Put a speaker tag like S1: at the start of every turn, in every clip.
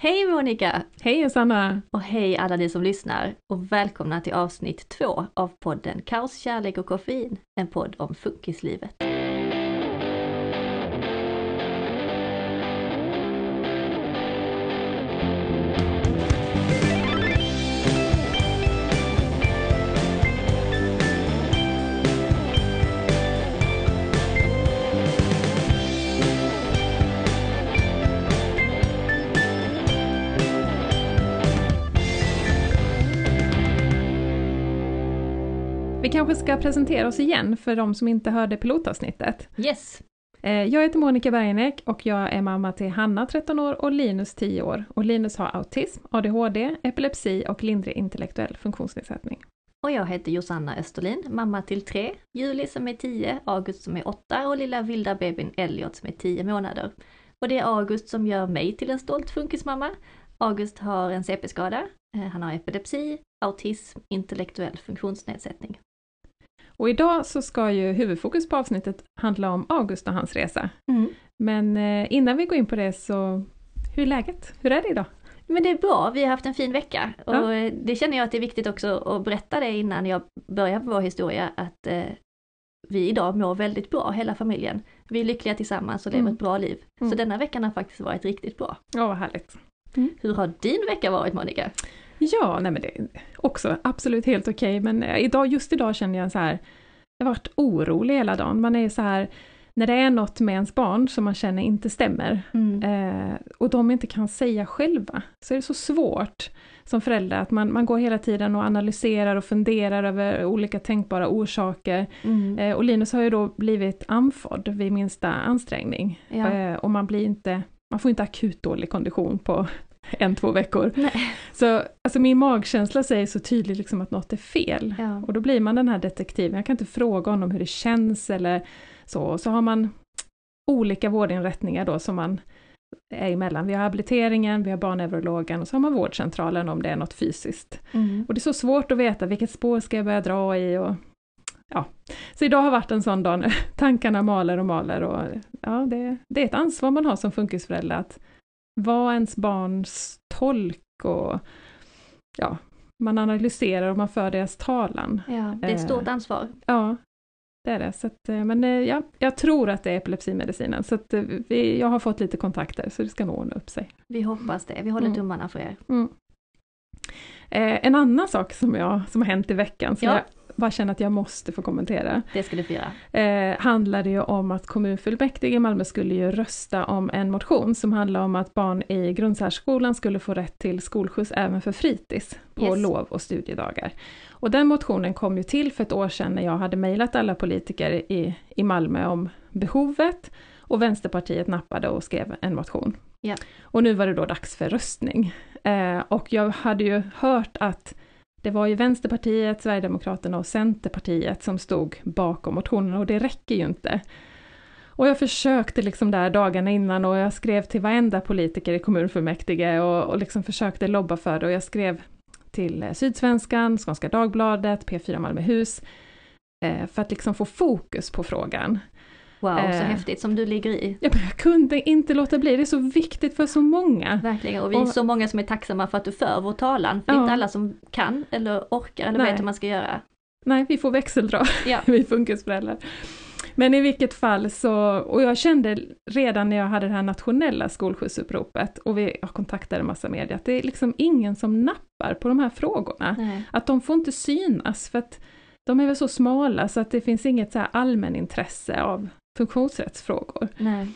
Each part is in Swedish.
S1: Hej Monica!
S2: Hej Sanna!
S1: Och hej alla ni som lyssnar och välkomna till avsnitt två av podden Kaos, kärlek och koffein, en podd om funkislivet.
S2: Kanske ska presentera oss igen för de som inte hörde pilotavsnittet.
S1: Yes!
S2: Eh, Jag heter Monica Bergenek och jag är mamma till Hanna 13 år och Linus 10 år. Och Linus har autism, ADHD, epilepsi och lindrig intellektuell funktionsnedsättning.
S1: Och jag heter Josanna Österlin, mamma till tre, Julie som är 10, August som är 8 och lilla vilda bebisen Elliot som är 10 månader. Och det är August som gör mig till en stolt funkismamma. August har en CP-skada, eh, han har epilepsi, autism, intellektuell funktionsnedsättning.
S2: Och idag så ska ju huvudfokus på avsnittet handla om August och hans resa.
S1: Mm.
S2: Men eh, innan vi går in på det så, hur är läget? Hur är det idag?
S1: Men det är bra, vi har haft en fin vecka och
S2: Ja.
S1: det känner jag att det är viktigt också att berätta det innan jag börjar på vår historia att eh, vi idag mår väldigt bra, hela familjen. Vi är lyckliga tillsammans och lever
S2: Mm.
S1: ett bra liv.
S2: Mm.
S1: Så denna veckan har faktiskt varit riktigt bra.
S2: Ja, vad härligt.
S1: Hur har din vecka varit Monica?
S2: Ja, nej men det är också absolut helt okej, men eh, idag, just idag känner jag så här, jag har varit orolig hela dagen. Man är så här, när det är något med ens barn som man känner inte stämmer, eh, och de inte kan säga själva, så är det så svårt som förälder att man, man går hela tiden och analyserar och funderar över olika tänkbara orsaker.
S1: Mm.
S2: Eh, och Linus har ju då blivit andfådd vid minsta ansträngning.
S1: Ja.
S2: Eh, och man blir inte, man får inte akut dålig kondition på en, två veckor.
S1: Nej.
S2: Så alltså min magkänsla säger så tydligt liksom att något är fel.
S1: Ja.
S2: Och då blir man den här detektiven, jag kan inte fråga honom hur det känns eller så. Och så har man olika vårdinrättningar då som man är emellan. Vi har habiliteringen, vi har barnneurologen och så har man vårdcentralen om det är något fysiskt.
S1: Mm.
S2: Och det är så svårt att veta vilket spår ska jag börja dra i och ja. Så idag har varit en sån dag när tankarna maler och maler och ja, det, det är ett ansvar man har som funkisförälder att vara ens barns tolk och ja, man analyserar och man för deras talan.
S1: ja, det är ett stort ansvar.
S2: Ja, det är det. Så att, eh, men eh, ja, jag tror att det är epilepsimedicinen, så att eh, vi, jag har fått lite kontakter så det ska nog ordna upp sig.
S1: Vi hoppas det, vi håller
S2: Mm.
S1: tummarna för er.
S2: Mm. Eh, en annan sak som, jag, som har hänt i veckan, som
S1: Ja.
S2: jag bara känner att jag måste få kommentera,
S1: Det ska du få göra.
S2: eh, handlade ju om att kommunfullmäktige i Malmö skulle ju rösta om en motion som handlar om att barn i grundsärskolan skulle få rätt till skolskjuts även för fritids på
S1: Yes.
S2: lov och studiedagar. Och den motionen kom ju till för ett år sedan när jag hade mejlat alla politiker i, i Malmö om behovet och Vänsterpartiet nappade och skrev en motion.
S1: Ja.
S2: Och nu var det då dags för röstning. Eh, och jag hade ju hört att det var ju Vänsterpartiet, Sverigedemokraterna och Centerpartiet som stod bakom motionen och det räcker ju inte. Och jag försökte liksom där dagarna innan och jag skrev till varenda politiker i kommunfullmäktige och, och liksom försökte lobba för det och jag skrev till eh, Sydsvenskan, Skånska Dagbladet, P4 Malmöhus eh, för att liksom få fokus på frågan.
S1: Wow, så
S2: Eh.
S1: häftigt som du ligger i.
S2: Jag kunde inte låta bli, det är så viktigt för så många.
S1: Verkligen, och vi är
S2: Och-
S1: så många som är tacksamma för att du för vår talan. För
S2: Ja.
S1: inte alla som kan eller orkar eller
S2: Nej.
S1: vet hur man ska göra.
S2: Nej, vi får växeldra,
S1: Ja.
S2: vi funkisföräldrar. Men i vilket fall så, och jag kände redan när jag hade det här nationella skolskjutsuppropet och vi jag kontaktade en massa media, att det är liksom ingen som nappar på de här frågorna.
S1: Nej.
S2: Att de får inte synas för att de är väl så smala så att det finns inget så här allmänintresse av funktionsrättsfrågor.
S1: Nej.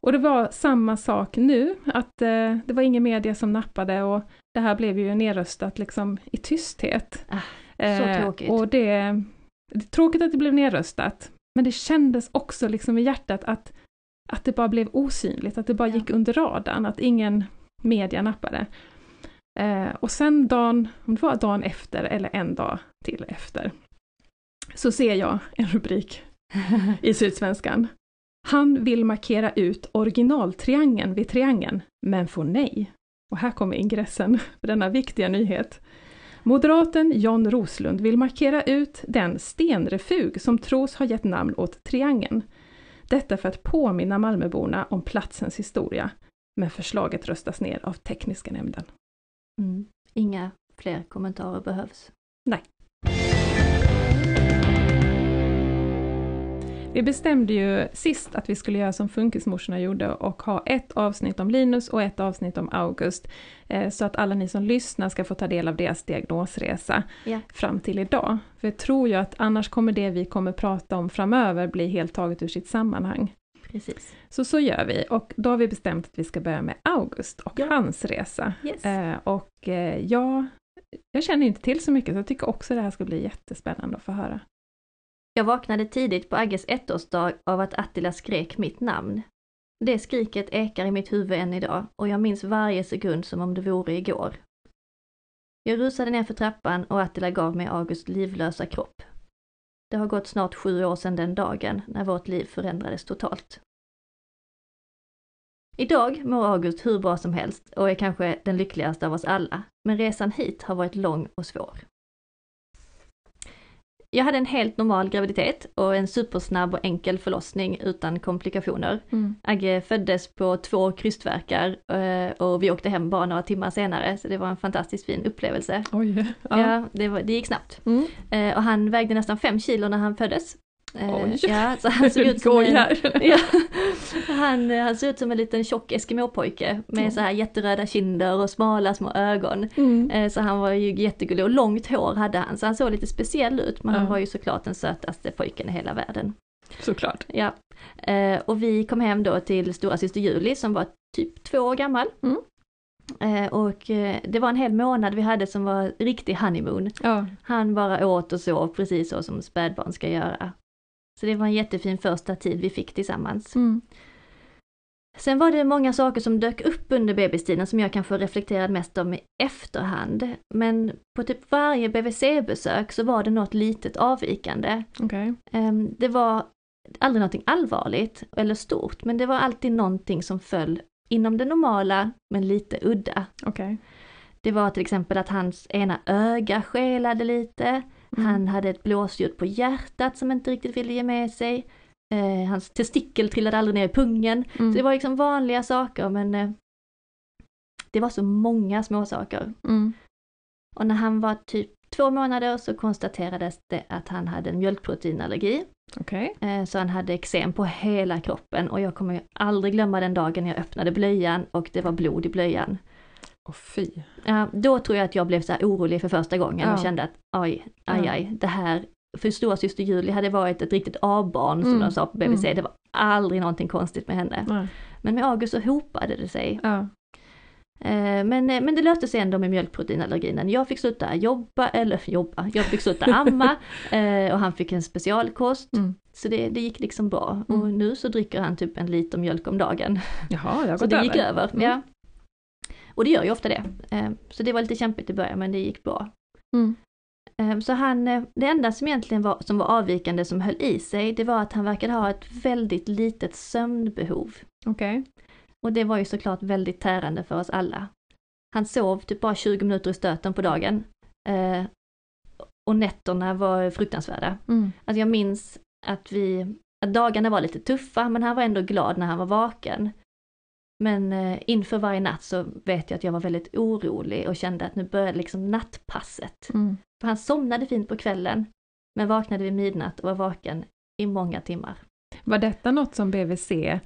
S2: Och det var samma sak nu, att eh, det var ingen media som nappade och det här blev ju nedröstat liksom i tysthet.
S1: Ah, så tråkigt.
S2: Och det, det är tråkigt att det blev nedröstat, men det kändes också liksom i hjärtat att, att det bara blev osynligt, att det bara
S1: Ja.
S2: gick under radarn, att ingen media nappade. Eh, och sen dagen, om det var dagen efter eller en dag till efter, så ser jag en rubrik i Sydsvenskan. Han vill markera ut originaltriangeln vid triangeln, men får nej. Och här kommer ingressen för denna viktiga nyhet. Moderaten John Roslund vill markera ut den stenrefug som tros ha gett namn åt triangeln. Detta för att påminna Malmöborna om platsens historia. Men förslaget röstas ner av tekniska nämnden.
S1: Mm. Inga fler kommentarer behövs.
S2: Nej. Vi bestämde ju sist att vi skulle göra som Funkismorsorna gjorde och ha ett avsnitt om Linus och ett avsnitt om August. Eh, så att alla ni som lyssnar ska få ta del av deras diagnosresa
S1: Ja.
S2: fram till idag. För jag tror ju att annars kommer det vi kommer prata om framöver bli helt taget ur sitt sammanhang.
S1: Precis.
S2: Så så gör vi och då har vi bestämt att vi ska börja med August och
S1: Ja.
S2: hans resa.
S1: Yes.
S2: Eh, och eh, jag, jag känner inte till så mycket så jag tycker också det här ska bli jättespännande att få höra.
S1: Jag vaknade tidigt på Agges ettårsdag av att Attila skrek mitt namn. Det skriket ekar i mitt huvud än idag och jag minns varje sekund som om det vore igår. Jag rusade ner för trappan och Attila gav mig Augusts livlösa kropp. Det har gått snart sju år sedan den dagen när vårt liv förändrades totalt. Idag mår August hur bra som helst och är kanske den lyckligaste av oss alla, men resan hit har varit lång och svår. Jag hade en helt normal graviditet och en supersnabb och enkel förlossning utan komplikationer. Agge föddes på två krystvärkar eh, och vi åkte hem bara några timmar senare, så det var en fantastiskt fin upplevelse.
S2: Oj!
S1: Ja, det, var, det gick snabbt.
S2: Mm.
S1: Eh, Och han vägde nästan fem kilo när han föddes. Eh,
S2: Oj.
S1: Ja, så han såg ut som en, ja, han, han såg ut som en liten tjock eskimåpojke med
S2: Mm.
S1: så här jätteröda kinder och smala små ögon.
S2: Mm.
S1: Eh, Så han var ju jättegullig och långt hår hade han, så han såg lite speciell ut men han
S2: Ja.
S1: var ju såklart den sötaste pojken i hela världen.
S2: Såklart.
S1: Ja. Eh, Och vi kom hem då till stora syster Julie som var typ två år gammal.
S2: Mm.
S1: Eh, Och eh, det var en hel månad vi hade som var riktig honeymoon.
S2: Ja.
S1: Han bara åt och sov precis så som spädbarn ska göra. Så det var en jättefin första tid vi fick tillsammans.
S2: Mm.
S1: Sen var det många saker som dök upp under bebistiden som jag kanske reflekterade mest om i efterhand. Men på typ varje BVC-besök så var det något litet avvikande.
S2: Okej.
S1: Ehm, Det var aldrig någonting allvarligt eller stort, men det var alltid någonting som föll inom det normala, men lite udda.
S2: Okej.
S1: Det var till exempel att hans ena öga skelade lite,
S2: Mm.
S1: han hade ett blåsljud på hjärtat som inte riktigt ville ge med sig. Eh, hans testikel trillade aldrig ner i pungen.
S2: Mm.
S1: Så det var liksom vanliga saker men eh, det var så många små saker.
S2: Mm.
S1: Och när han var typ två månader så konstaterades det att han hade en mjölkproteinallergi.
S2: Okej.
S1: Eh, så han hade eksem på hela kroppen och jag kommer ju aldrig glömma den dagen jag öppnade blöjan och det var blod i blöjan.
S2: Åh fy.
S1: Ja, då tror jag att jag blev så här orolig för första gången och
S2: Ja.
S1: kände att oj, aj,
S2: Ja.
S1: aj, det här, för stora syster Julie hade varit ett riktigt A-barn som
S2: Mm.
S1: de sa på BVC,
S2: Mm.
S1: det var aldrig någonting konstigt med henne.
S2: Nej.
S1: Men med August så hopade det sig.
S2: Ja.
S1: Eh, Men, eh, men det löste sig ändå med mjölkproteinallerginen. Jag fick sluta jobba, eller jobba, jag fick sluta amma eh, och han fick en specialkost.
S2: Mm.
S1: Så det, det gick liksom bra.
S2: Mm.
S1: Och nu så dricker han typ en liter mjölk om dagen.
S2: Jaha, det har
S1: Så
S2: gått
S1: det
S2: över.
S1: gick över.
S2: Mm.
S1: Ja. Och det gör ju ofta det. Eh, Så det var lite kämpigt i början men det gick bra.
S2: Mm.
S1: Eh, Så han, eh, det enda som egentligen var, som var avvikande som höll i sig, det var att han verkade ha ett väldigt litet sömnbehov.
S2: Okej.
S1: Och det var ju såklart väldigt tärande för oss alla. Han sov typ bara 20 minuter i stöten på dagen. Eh, och nätterna var fruktansvärda.
S2: Mm.
S1: Alltså jag minns att vi, att dagarna var lite tuffa men han var ändå glad när han var vaken. Men eh, inför varje natt så vet jag att jag var väldigt orolig och kände att nu började liksom nattpasset.
S2: Mm.
S1: För han somnade fint på kvällen men vaknade vid midnatt och var vaken i många timmar.
S2: Var detta något som BVC eh,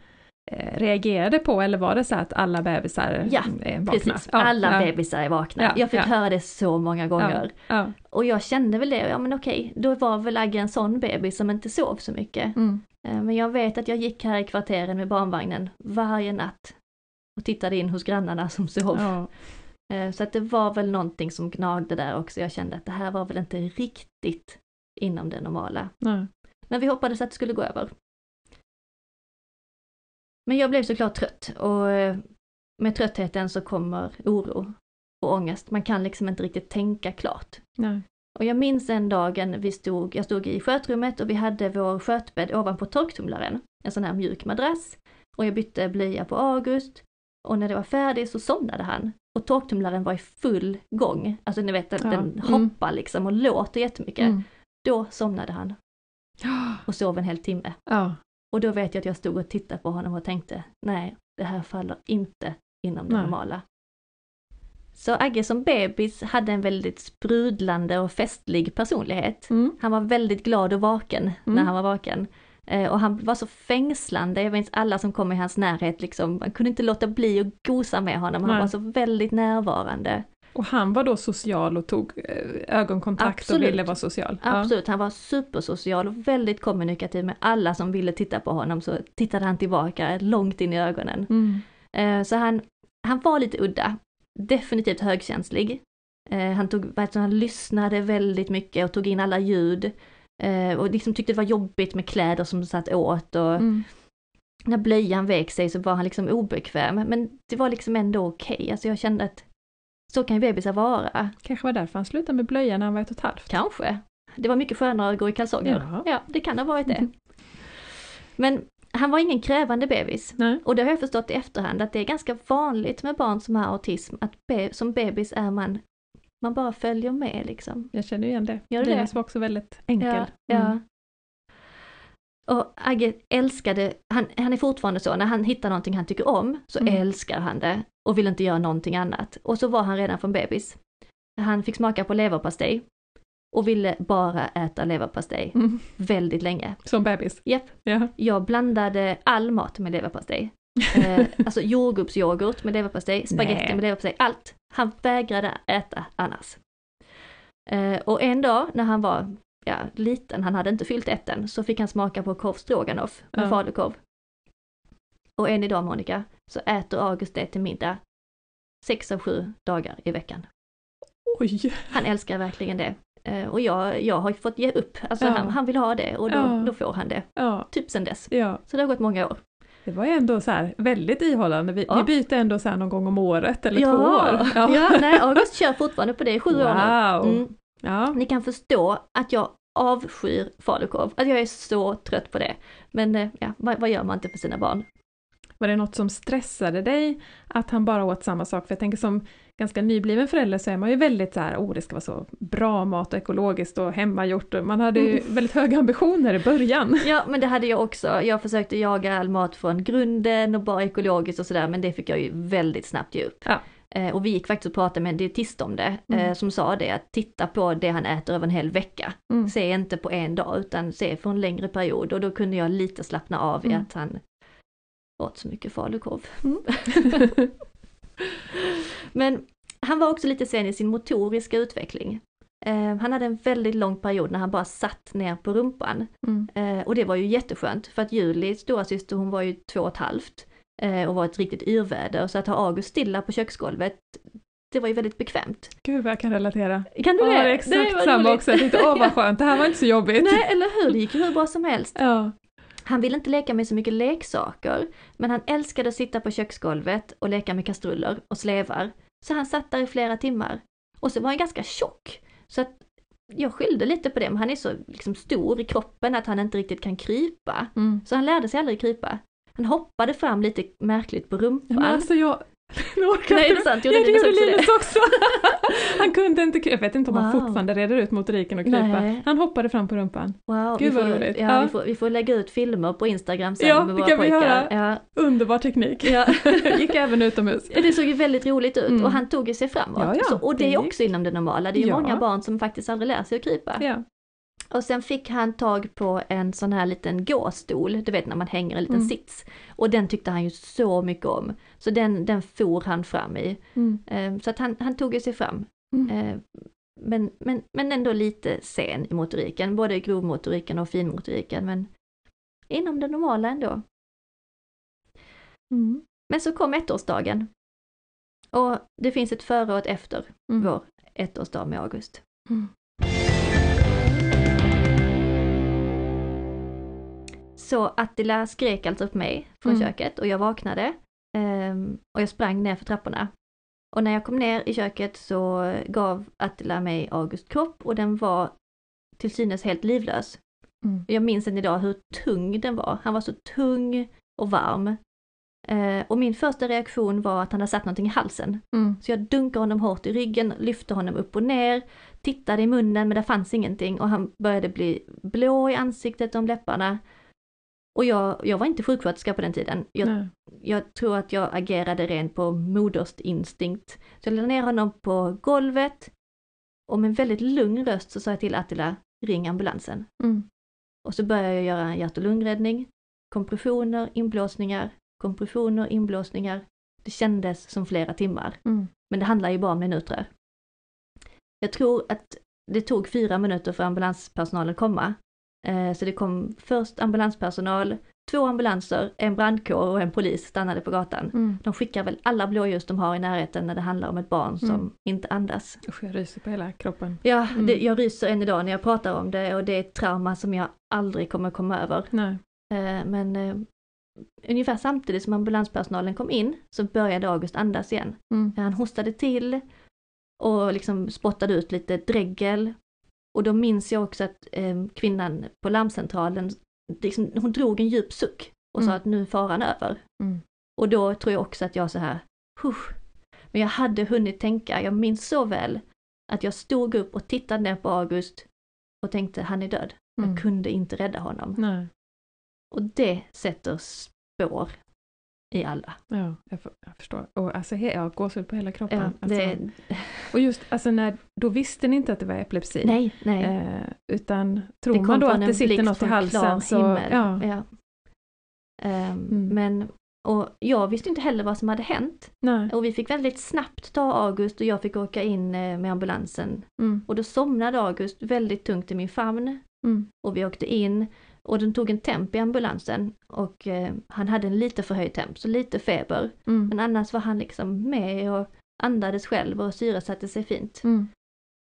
S2: reagerade på eller var det så att alla bebisar
S1: Ja,
S2: eh, vaknade?
S1: Precis, alla
S2: ja,
S1: bebisar är vakna.
S2: Ja,
S1: jag fick
S2: ja.
S1: höra det så många gånger.
S2: Ja.
S1: Och jag kände väl det, ja men okej, då var väl Agge en sån bebis som inte sov så mycket.
S2: Mm.
S1: Eh, Men jag vet att jag gick här i kvarteren med barnvagnen varje natt och tittade in hos grannarna som sov.
S2: Ja.
S1: Eh, Så att det var väl någonting som gnagde där också. Jag kände att det här var väl inte riktigt inom det normala.
S2: Nej.
S1: Men vi hoppades att det skulle gå över. Men jag blev såklart trött och eh, med tröttheten så kommer oro och ångest. Man kan liksom inte riktigt tänka klart.
S2: Nej.
S1: Och jag minns en dagen vi stod, jag stod i skötrummet och vi hade vår skötbädd ovanpå torktumlaren. En sån här mjuk madrass. Och jag bytte blöja på August. Och när det var färdigt så somnade han. Och torktumlaren var i full gång. Alltså ni vet, den,
S2: Ja,
S1: den
S2: mm.
S1: hoppar liksom och låter jättemycket.
S2: Mm.
S1: Då somnade han och sov en hel timme.
S2: Ja.
S1: Och då vet jag att jag stod och tittade på honom och tänkte, nej, det här faller inte inom det
S2: Nej.
S1: normala. Så Agge som bebis hade en väldigt sprudlande och festlig personlighet.
S2: Mm.
S1: Han var väldigt glad och vaken när
S2: Mm.
S1: han var vaken. Eh, och han var så fängslande, jag minns alla som kom i hans närhet liksom, man kunde inte låta bli att gosa med honom, han
S2: Nej.
S1: var så väldigt närvarande.
S2: Och han var då social och tog eh, ögonkontakt
S1: Absolut.
S2: och ville vara social?
S1: Absolut, han var supersocial och väldigt kommunikativ med alla som ville titta på honom så tittade han tillbaka långt in i ögonen.
S2: Ja. Mm.
S1: Eh, så han, han var lite udda, definitivt högkänslig. Han, tog, han lyssnade väldigt mycket och tog in alla ljud. Eh, och liksom tyckte det var jobbigt med kläder som satt åt och
S2: Mm.
S1: när blöjan vek sig så var han liksom obekväm. Men det var liksom ändå okej, alltså jag kände att så kan ju bebisar vara.
S2: Kanske var därför han slutade med blöja när han var ett och ett halvt.
S1: Kanske. Det var mycket skönare att gå i kalsonger.
S2: Ja.
S1: Ja, det kan ha varit det. Men han var ingen krävande bebis.
S2: Nej.
S1: Och det har jag förstått i efterhand att det är ganska vanligt med barn som har autism, att be- som bebis är man, man bara följer med liksom.
S2: Jag känner igen det.
S1: Gör
S2: Linus
S1: det?
S2: var också väldigt enkel.
S1: Ja, ja.
S2: Mm.
S1: Och Agge älskade, han, han är fortfarande så, när han hittar någonting han tycker om så
S2: Mm.
S1: älskar han det och vill inte göra någonting annat. Och så var han redan från bebis. Han fick smaka på leverpastej och ville bara äta leverpastej
S2: Mm.
S1: väldigt länge.
S2: Som bebis.
S1: Japp.
S2: Ja.
S1: Jag blandade all mat med leverpastej. Eh, alltså jordgubbsyoghurt med leverpastej, spaghetti
S2: Nej.
S1: med leverpastej, allt. Han vägrade äta annars. Eh, och en dag när han var ja, liten, han hade inte fyllt ett än, så fick han smaka på korv stroganoff med
S2: Ja.
S1: falukorv. Och än idag Monica, så äter August det till middag sex av sju dagar i veckan.
S2: Oj!
S1: Han älskar verkligen det. Eh, och jag, jag har fått ge upp, alltså
S2: Ja.
S1: han, han vill ha det och då,
S2: Ja.
S1: då får han det. Typ sen dess. Så det har gått många år.
S2: Det var ju ändå så här väldigt ihållande. Vi,
S1: Ja.
S2: vi byter ändå så någon gång om året eller
S1: ja.
S2: två år.
S1: Ja. nej, August kör fortfarande på det i sju år nu.
S2: Wow!
S1: Mm.
S2: Ja.
S1: Ni kan förstå att jag avskyr falukorv, att jag är så trött på det. Men eh, ja, vad, vad gör man inte för sina barn?
S2: Var det något som stressade dig att han bara åt samma sak? För jag tänker som ganska nybliven förälder så är man ju väldigt så här, oh det ska vara så bra mat och ekologiskt och hemmagjort. Man hade ju
S1: Mm.
S2: väldigt höga ambitioner i början.
S1: Ja, men det hade jag också. Jag försökte jaga all mat från grunden och bara ekologiskt och sådär, men det fick jag ju väldigt snabbt ge upp.
S2: Ja.
S1: Eh, och vi gick faktiskt och pratade med en dietist om det, eh,
S2: Mm.
S1: som sa det att titta på det han äter över en hel vecka.
S2: Mm.
S1: Se inte på en dag utan se för en längre period och då kunde jag lite slappna av i
S2: Mm.
S1: att han åt så mycket falukorv.
S2: Mm.
S1: Men han var också lite sen i sin motoriska utveckling. Eh, han hade en väldigt lång period när han bara satt ner på rumpan.
S2: Mm.
S1: Eh, och det var ju jätteskönt för att Julie, stora syster, hon var ju två och ett halvt eh, och var ett riktigt yrväder. Så att ha August stilla på köksgolvet, det var ju väldigt bekvämt.
S2: Gud vad jag kan relatera.
S1: Kan du
S2: Ja,
S1: det?
S2: det är exakt
S1: var
S2: samma
S1: roligt.
S2: också. Jag tänkte, åh vad skönt, det här var inte så jobbigt.
S1: Nej, eller hur? Det gick ju hur bra som helst.
S2: Ja.
S1: Han ville inte leka med så mycket leksaker, men han älskade att sitta på köksgolvet och leka med kastruller och slevar. Så han satt där i flera timmar. Och så var han ganska tjock. Så att jag skyllde lite på det, men han är så liksom stor i kroppen att han inte riktigt kan krypa.
S2: Mm.
S1: Så han lärde sig aldrig krypa. Han hoppade fram lite märkligt på rumpan.
S2: men alltså jag...
S1: Nej, är
S2: inte.
S1: det sant?
S2: Ja, det gjorde
S1: också det?
S2: Linus också. Han kunde inte. Jag vet inte om han
S1: Wow.
S2: fortfarande reder ut motoriken och krypa.
S1: Nej.
S2: Han hoppade fram på rumpan.
S1: Wow,
S2: Gud,
S1: vi
S2: vad
S1: får,
S2: roligt.
S1: Ja,
S2: Ja.
S1: Vi, får, vi får lägga ut filmer på Instagram sen
S2: Ja,
S1: med
S2: det
S1: våra pojkar. Ja,
S2: Underbar teknik.
S1: ja.
S2: Gick även utomhus.
S1: Det såg ju väldigt roligt ut
S2: Mm.
S1: och han tog ju sig framåt.
S2: Ja, ja,
S1: så, och det,
S2: det
S1: är också inom det normala. Det är ju många barn som faktiskt aldrig lär sig att krypa. Och sen fick han tag på en sån här liten gåstol, du vet när man hänger en liten
S2: Mm.
S1: sits. Och den tyckte han ju så mycket om. Så den, den for han fram i.
S2: Mm.
S1: Eh, Så att han, han tog ju sig fram.
S2: Mm.
S1: Eh, Men, men, men ändå lite sen i motoriken, både grovmotoriken och finmotoriken. Men inom det normala ändå.
S2: Mm.
S1: Men så kom ettårsdagen. Och det finns ett före och ett efter
S2: Mm.
S1: vår ettårsdag med August.
S2: Mm.
S1: Så Attila skrek alltså på mig från
S2: Mm.
S1: köket och jag vaknade. ehm, och jag sprang ner för trapporna. Och när jag kom ner i köket så gav Attila mig August kropp och den var till synes helt livlös.
S2: Mm.
S1: Jag minns än idag hur tung den var. Han var så tung och varm. Eh, och min första reaktion var att han hade satt någonting i halsen.
S2: Mm.
S1: Så jag dunkade honom hårt i ryggen, lyfte honom upp och ner, tittade i munnen men det fanns ingenting och han började bli blå i ansiktet och om läpparna. Och jag, jag var inte sjuksköterska på den tiden. Jag, jag tror att jag agerade rent på modersinstinkt. Så jag lade ner honom på golvet och med väldigt lugn röst så sa jag till Attila, ring ambulansen.
S2: Mm.
S1: Och så började jag göra en hjärt och lungräddning, kompressioner, inblåsningar, kompressioner, inblåsningar. Det kändes som flera timmar,
S2: Mm.
S1: men det handlar ju bara om minuter. Jag tror att det tog fyra minuter för ambulanspersonalen att komma. Eh, Så det kom först ambulanspersonal, två ambulanser, en brandkår och en polis stannade på gatan.
S2: Mm.
S1: De skickar väl alla blåljus de har i närheten när det handlar om ett barn som
S2: Mm.
S1: inte andas.
S2: Usch, jag ryser på hela kroppen.
S1: Ja,
S2: Mm.
S1: det, jag ryser än idag när jag pratar om det och det är ett trauma som jag aldrig kommer komma över.
S2: Nej.
S1: Eh, Men eh, ungefär samtidigt som ambulanspersonalen kom in så började August andas igen.
S2: Mm.
S1: Han hostade till och liksom spottade ut lite dregel. Och då minns jag också att eh, kvinnan på larmcentralen, liksom, hon drog en djup suck och sa
S2: Mm.
S1: att nu är faran över.
S2: Mm.
S1: Och då tror jag också att jag så här, "Huh." men jag hade hunnit tänka, jag minns så väl att jag stod upp och tittade ner på August och tänkte han är död.
S2: Mm.
S1: Jag kunde inte rädda honom.
S2: Nej.
S1: Och det sätter spår i alla.
S2: Ja, jag, för, jag förstår. Och alltså, jag har gåshud på hela kroppen.
S1: Ja,
S2: alltså.
S1: det,
S2: Och just, alltså när, då visste ni inte att det var epilepsi?
S1: nej, nej.
S2: Eh, utan tror man då att det sitter något i halsen så... Ja,
S1: Ja. Ehm,
S2: Mm.
S1: Men, och jag visste inte heller vad som hade hänt.
S2: nej.
S1: Och vi fick väldigt snabbt ta August och jag fick åka in eh, med ambulansen.
S2: Mm,
S1: Och då somnade August väldigt tungt i min famn.
S2: mm,
S1: Och vi åkte in och den tog en temp i ambulansen och eh, han hade en lite förhöjd temp, så lite feber.
S2: mm,
S1: Men annars var han liksom med och andades själv och syresatte sig fint.
S2: mm,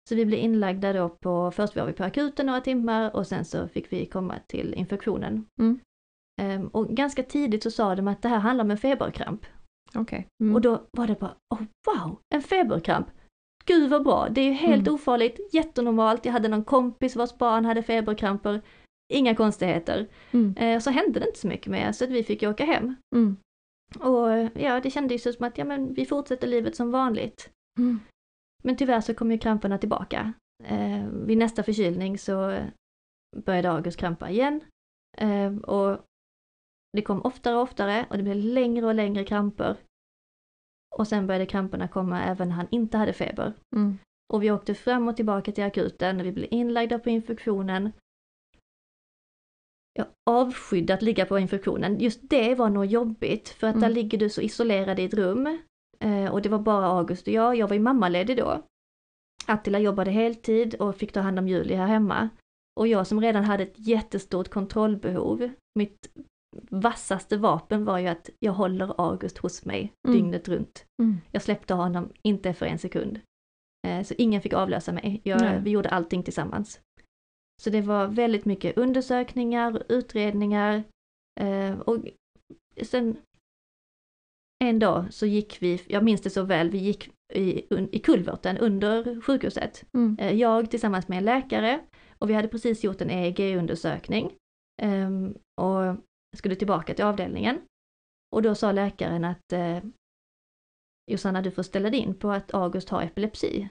S1: Så vi blev inlagda då på, först var vi på akuten några timmar och sen så fick vi komma till infektionen.
S2: Mm.
S1: Ehm, och ganska tidigt så sa de att det här handlar om en feberkramp.
S2: Okej. Mm.
S1: Och då var det bara, oh wow, en feberkramp! Gud vad bra, det är ju helt
S2: Mm.
S1: ofarligt, jättenormalt. Jag hade någon kompis vars barn hade feberkramper, inga konstigheter.
S2: Mm,
S1: Eh, så hände det inte så mycket mer så att vi fick åka hem.
S2: mm,
S1: Och ja, det kändes ju som att ja, men vi fortsätter livet som vanligt.
S2: mm,
S1: Men tyvärr så kom ju kramperna tillbaka. Eh, vid nästa förkylning så började August krampa igen. Eh, och det kom oftare och oftare och det blev längre och längre kramper. Och sen började kramperna komma även när han inte hade feber.
S2: mm,
S1: Och vi åkte fram och tillbaka till akuten och vi blev inlagda på infektionen. Jag avskydde att ligga på infektionen. Just det var nog jobbigt för att där
S2: Mm.
S1: ligger du så isolerad i ett rum. Eh, och det var bara August och jag. Jag var ju mammaledig då. Attila jobbade heltid och fick ta hand om Julie här hemma. Och jag som redan hade ett jättestort kontrollbehov. Mitt vassaste vapen var ju att jag håller August hos mig
S2: Mm.
S1: dygnet runt.
S2: mm.
S1: Jag släppte honom inte för en sekund. Eh, Så ingen fick avlösa mig. Jag, vi gjorde allting tillsammans. Så det var väldigt mycket undersökningar, utredningar eh, och sen en dag så gick vi, jag minns det så väl, vi gick i, i kulverten under sjukhuset.
S2: Mm.
S1: Eh, Jag tillsammans med en läkare och vi hade precis gjort en EEG-undersökning ehm, och skulle tillbaka till avdelningen. Och då sa läkaren att eh, Josanna du får ställa dig in på att August har epilepsi.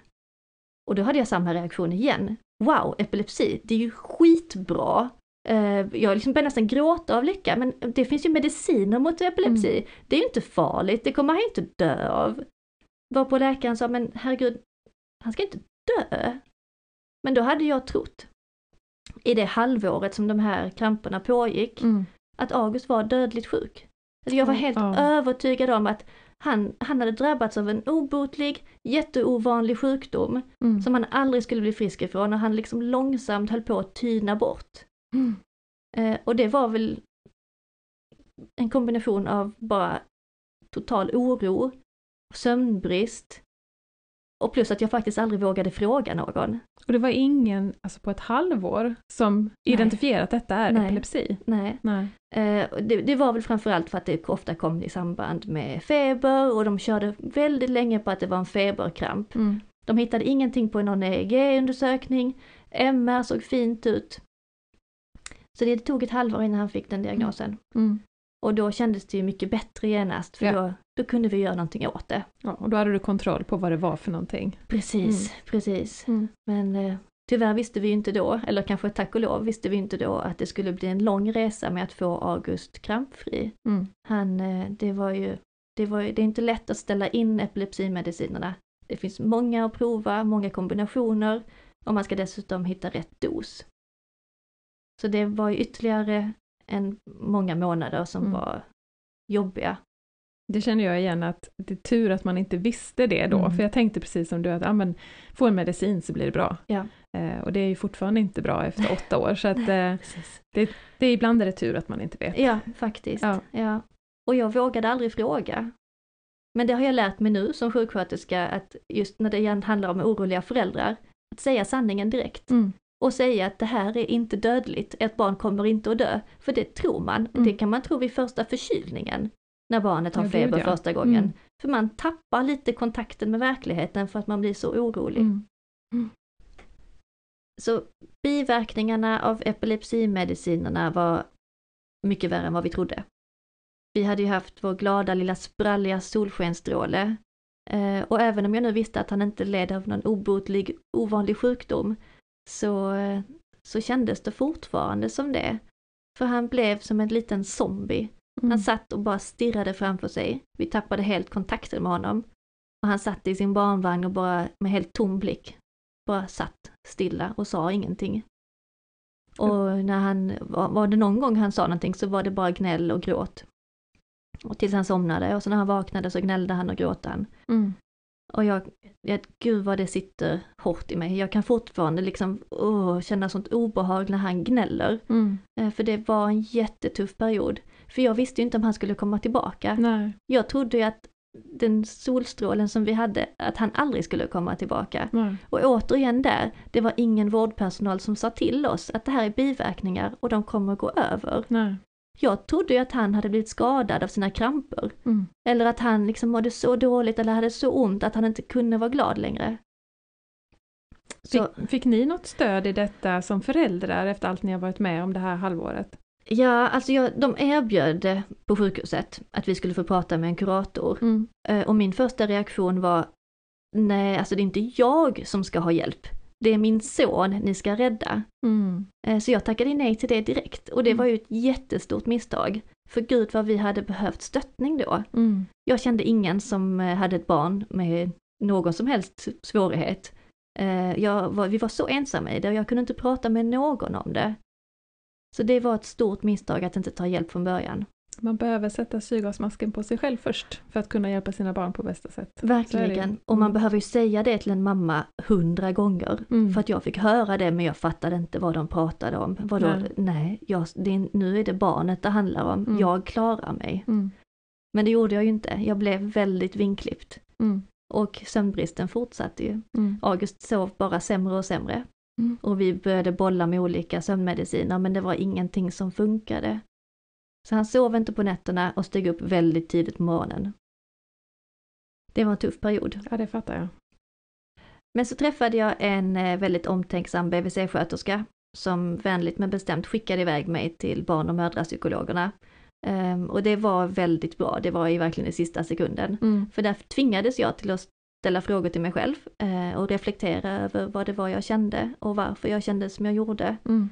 S1: Och då hade jag samma reaktion igen. Wow, epilepsi, det är ju skitbra. Eh, jag liksom började nästan gråta av lycka, men det finns ju mediciner mot epilepsi. Det är ju inte farligt, det kommer han inte dö av. Varpå läkaren sa, men herregud, han ska inte dö. Men då hade jag trott, i det halvåret som de här kramperna pågick,
S2: Mm.
S1: att August var dödligt sjuk. Alltså jag var helt
S2: Ja.
S1: övertygad om att han, han hade drabbats av en obotlig, jätteovanlig sjukdom
S2: Mm.
S1: som han aldrig skulle bli frisk ifrån och han liksom långsamt höll på att tyna bort.
S2: Mm.
S1: Eh, och det var väl en kombination av bara total oro, sömnbrist och plus att jag faktiskt aldrig vågade fråga någon.
S2: Och det var ingen, alltså på ett halvår, som
S1: Nej.
S2: identifierat detta är
S1: Nej.
S2: epilepsi?
S1: Nej.
S2: Nej.
S1: Eh, det, det var väl framförallt för att det ofta kom i samband med feber och de körde väldigt länge på att det var en feberkramp.
S2: Mm.
S1: De hittade ingenting på någon EEG-undersökning, MR såg fint ut. Så det tog ett halvår innan han fick den diagnosen.
S2: Mm.
S1: Och då kändes det ju mycket bättre genast för
S2: Ja.
S1: då, då kunde vi göra någonting åt det.
S2: Ja, och då hade du kontroll på vad det var för någonting.
S1: Precis, precis.
S2: Mm.
S1: Men eh, Tyvärr visste vi ju inte då, eller kanske tack och lov visste vi inte då att det skulle bli en lång resa med att få August krampfri.
S2: Mm.
S1: Han, eh, det var ju, det var ju, det är inte lätt att ställa in epilepsimedicinerna. Det finns många att prova, många kombinationer och man ska dessutom hitta rätt dos. Så det var ju ytterligare en många månader som
S2: Mm.
S1: var jobbiga.
S2: Det känner jag igen att det är tur att man inte visste det då,
S1: Mm.
S2: för jag tänkte precis som du att ja, men, få en medicin så blir det bra.
S1: Ja.
S2: Eh, och det är ju fortfarande inte bra efter åtta år, så att eh, det, det är ibland är det tur att man inte vet.
S1: Ja, faktiskt.
S2: Ja.
S1: Ja. Och jag vågade aldrig fråga. Men det har jag lärt mig nu som sjuksköterska att just när det handlar om oroliga föräldrar, att säga sanningen direkt.
S2: Mm.
S1: Och säga att det här är inte dödligt, ett barn kommer inte att dö. För det tror man,
S2: Mm.
S1: det kan man tro vid första förkylningen. När barnet har
S2: Ja,
S1: feber
S2: ja.
S1: första gången.
S2: Mm.
S1: För man tappar lite kontakten med verkligheten för att man blir så orolig.
S2: Mm.
S1: Så biverkningarna av epilepsimedicinerna var mycket värre än vad vi trodde. Vi hade ju haft vår glada lilla spralliga solskenstråle. Eh, och även om jag nu visste att han inte led av någon obotlig ovanlig sjukdom så, så kändes det fortfarande som det. För han blev som en liten zombie.
S2: Mm.
S1: Han satt och bara stirrade framför sig. Vi tappade helt kontakten med honom. Och han satt i sin barnvagn och bara med helt tom blick bara satt stilla och sa ingenting. Och när han, var det någon gång han sa någonting så var det bara gnäll och gråt. Och tills han somnade och så när han vaknade så gnällde han och gråt han.
S2: Mm.
S1: Och jag, jag, gud vad det sitter hårt i mig. Jag kan fortfarande liksom åh, känna sånt obehag när han gnäller.
S2: Mm.
S1: Eh, För det var en jättetuff period. För jag visste ju inte om han skulle komma tillbaka.
S2: Nej,
S1: Jag trodde ju att den solstrålen som vi hade, att han aldrig skulle komma tillbaka.
S2: nej.
S1: Och återigen där, det var ingen vårdpersonal som sa till oss att det här är biverkningar och de kommer gå över.
S2: nej.
S1: Jag trodde ju att han hade blivit skadad av sina kramper.
S2: Mm.
S1: Eller att han liksom mådde så dåligt eller hade så ont att han inte kunde vara glad längre. Så,
S2: Fick, fick ni något stöd i detta som föräldrar efter allt ni har varit med om det här halvåret?
S1: ja, alltså jag, de erbjöd på sjukhuset att vi skulle få prata med en kurator.
S2: Mm.
S1: Eh, Och min första reaktion var, nej, alltså det är inte jag som ska ha hjälp. Det är min son ni ska rädda.
S2: Mm.
S1: Eh, Så jag tackade nej till det direkt och det
S2: Mm.
S1: var ju ett jättestort misstag. För gud vad vi hade behövt stöttning då.
S2: Mm.
S1: Jag kände ingen som eh, hade ett barn med någon som helst svårighet. Eh, Jag var, vi var så ensamma i det och jag kunde inte prata med någon om det. Så det var ett stort misstag att inte ta hjälp från början.
S2: Man behöver sätta syrgasmasken på sig själv först för att kunna hjälpa sina barn på bästa sätt.
S1: Verkligen. Och man
S2: Mm.
S1: behöver ju säga det till en mamma hundra gånger.
S2: Mm.
S1: För att jag fick höra det men jag fattade inte vad de pratade om. Vadå?
S2: Nej.
S1: Nej, jag, det nu är det barnet det handlar om.
S2: Mm.
S1: Jag klarar mig.
S2: Mm.
S1: Men det gjorde jag ju inte. Jag blev väldigt vinklippt.
S2: Mm.
S1: Och sömnbristen fortsatte ju.
S2: Mm.
S1: August sov bara sämre och sämre. Och vi började bolla med olika sömnmediciner men det var ingenting som funkade. Så han sov inte på nätterna och steg upp väldigt tidigt på morgonen. Det var en tuff period.
S2: Ja, det fattar jag.
S1: Men så träffade jag en eh, väldigt omtänksam BVC-sköterska som vänligt men bestämt skickade iväg mig till barn och mödrapsykologerna. Ehm, och det var väldigt bra, det var i verkligen i sista sekunden.
S2: Mm.
S1: För där tvingades jag till att ställa frågor till mig själv eh, och reflektera över vad det var jag kände och varför jag kände som jag gjorde.
S2: Mm.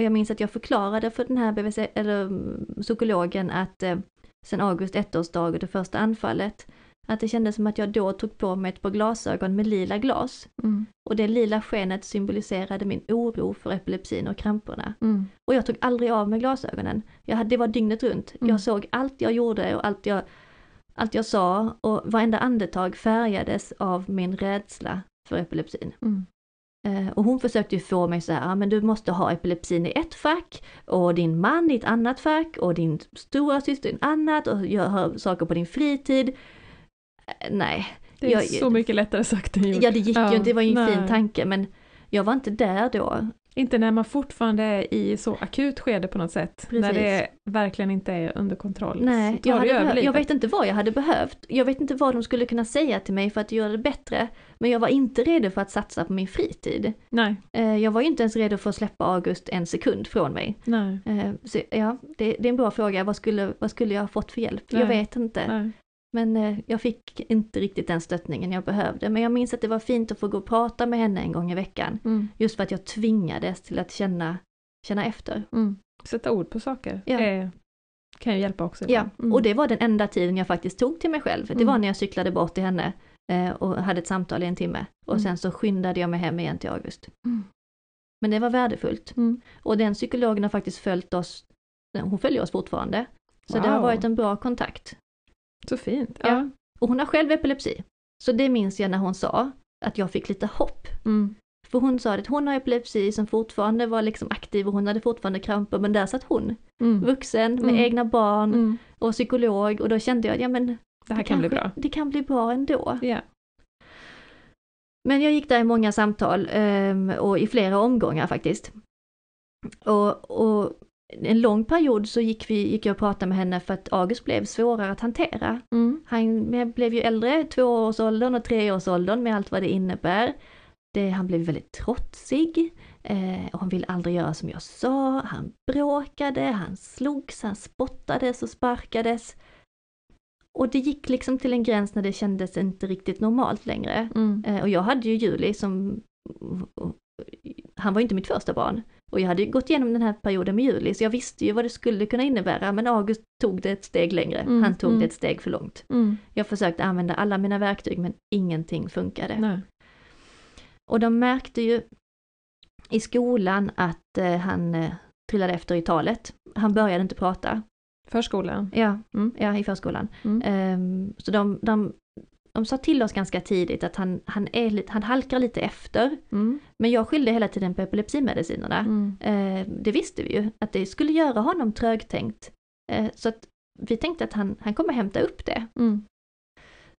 S1: Och jag minns att jag förklarade för den här BVC, eller mm, psykologen att eh, sen August ettårsdag och det första anfallet, att det kändes som att jag då tog på mig ett par glasögon med lila glas.
S2: Mm.
S1: Och det lila skenet symboliserade min oro för epilepsin och kramperna.
S2: Mm.
S1: Och jag tog aldrig av mig glasögonen. Jag hade, det var dygnet runt.
S2: Mm.
S1: Jag såg allt jag gjorde och allt jag, allt jag sa och varenda andetag färgades av min rädsla för epilepsin.
S2: Mm.
S1: Eh, och hon försökte ju få mig så här, ah, men du måste ha epilepsin i ett fack och din man i ett annat fack och din stora syster i ett annat och göra saker på din fritid. Eh, nej,
S2: Det är
S1: Jag-
S2: så mycket lättare sagt än gjort.
S1: ja det gick
S2: Ja,
S1: ju inte, det var ju en
S2: nej.
S1: fin tanke men jag var inte där då.
S2: Inte när man fortfarande är i så akut skede på något sätt. När
S1: Precis.
S2: det verkligen inte är under kontroll.
S1: Nej, jag,
S2: det
S1: hade
S2: över
S1: behö-
S2: livet.
S1: jag vet inte vad jag hade behövt. Jag vet inte vad de skulle kunna säga till mig för att göra det bättre. Men jag var inte redo för att satsa på min fritid.
S2: Nej,
S1: Eh, Jag var ju inte ens redo för att släppa August en sekund från mig.
S2: nej,
S1: Eh, Så ja, det, det är en bra fråga. Vad skulle, vad skulle jag ha fått för hjälp?
S2: Nej.
S1: Jag vet inte.
S2: nej.
S1: Men eh, jag fick inte riktigt den stöttningen jag behövde. Men jag minns att det var fint att få gå och prata med henne en gång i veckan.
S2: Mm.
S1: Just för att jag tvingades till att känna, känna efter.
S2: Mm. Sätta ord på saker
S1: Ja.
S2: eh, kan ju hjälpa också.
S1: Ja.
S2: Mm.
S1: och det var den enda tiden jag faktiskt tog till mig själv. Det
S2: Mm.
S1: var när jag cyklade bort till henne eh, och hade ett samtal i en timme. Och
S2: Mm.
S1: sen så skyndade jag mig hem igen till August.
S2: Mm.
S1: Men det var värdefullt. Och den psykologen har faktiskt följt oss, hon följer oss fortfarande. Så det har
S2: Wow.
S1: varit en bra kontakt.
S2: Så fint.
S1: Ja.
S2: Ja.
S1: Och hon har själv epilepsi. Så det minns jag när hon sa att jag fick lite hopp.
S2: Mm.
S1: För hon sa att hon har epilepsi som fortfarande var liksom aktiv och hon hade fortfarande kramper men där satt hon,
S2: Mm.
S1: vuxen med
S2: Mm.
S1: egna barn
S2: Mm.
S1: och psykolog och då kände jag att ja men
S2: Det här
S1: det
S2: kan bli
S1: kanske-
S2: bra.
S1: Det kan bli bra ändå.
S2: Ja.
S1: Men jag gick där i många samtal ehm, och i flera omgångar faktiskt. Och, och en lång period så gick, vi, gick jag och pratade med henne för att August blev svårare att hantera.
S2: Mm.
S1: Han blev ju äldre, tvåårsåldern och treårsåldern med allt vad det innebär. Det, han blev väldigt trotsig. Eh, och han ville aldrig göra som jag sa. Han bråkade, han slogs, han spottades och sparkades. Och det gick liksom till en gräns när det kändes inte riktigt normalt längre.
S2: Mm.
S1: Eh, och jag hade ju Juli som, han var ju inte mitt första barn. Och jag hade ju gått igenom den här perioden med Juli så jag visste ju vad det skulle kunna innebära men August tog det ett steg längre.
S2: Mm,
S1: Han tog
S2: mm.
S1: det ett steg för långt.
S2: Mm.
S1: Jag försökte använda alla mina verktyg men ingenting funkade.
S2: Nej.
S1: Och de märkte ju i skolan att eh, han eh, trillade efter i talet. Han började inte prata.
S2: Förskolan.
S1: Ja,
S2: Mm.
S1: ja i förskolan. Ehm, så de, de, de sa till oss ganska tidigt att han, han, är, han halkar lite efter.
S2: Mm.
S1: Men jag skyllde hela tiden på epilepsimedicinerna.
S2: Mm.
S1: Eh, det visste vi ju, att det skulle göra honom trögtänkt. Eh, så att vi tänkte att han, han kommer hämta upp det.
S2: Mm.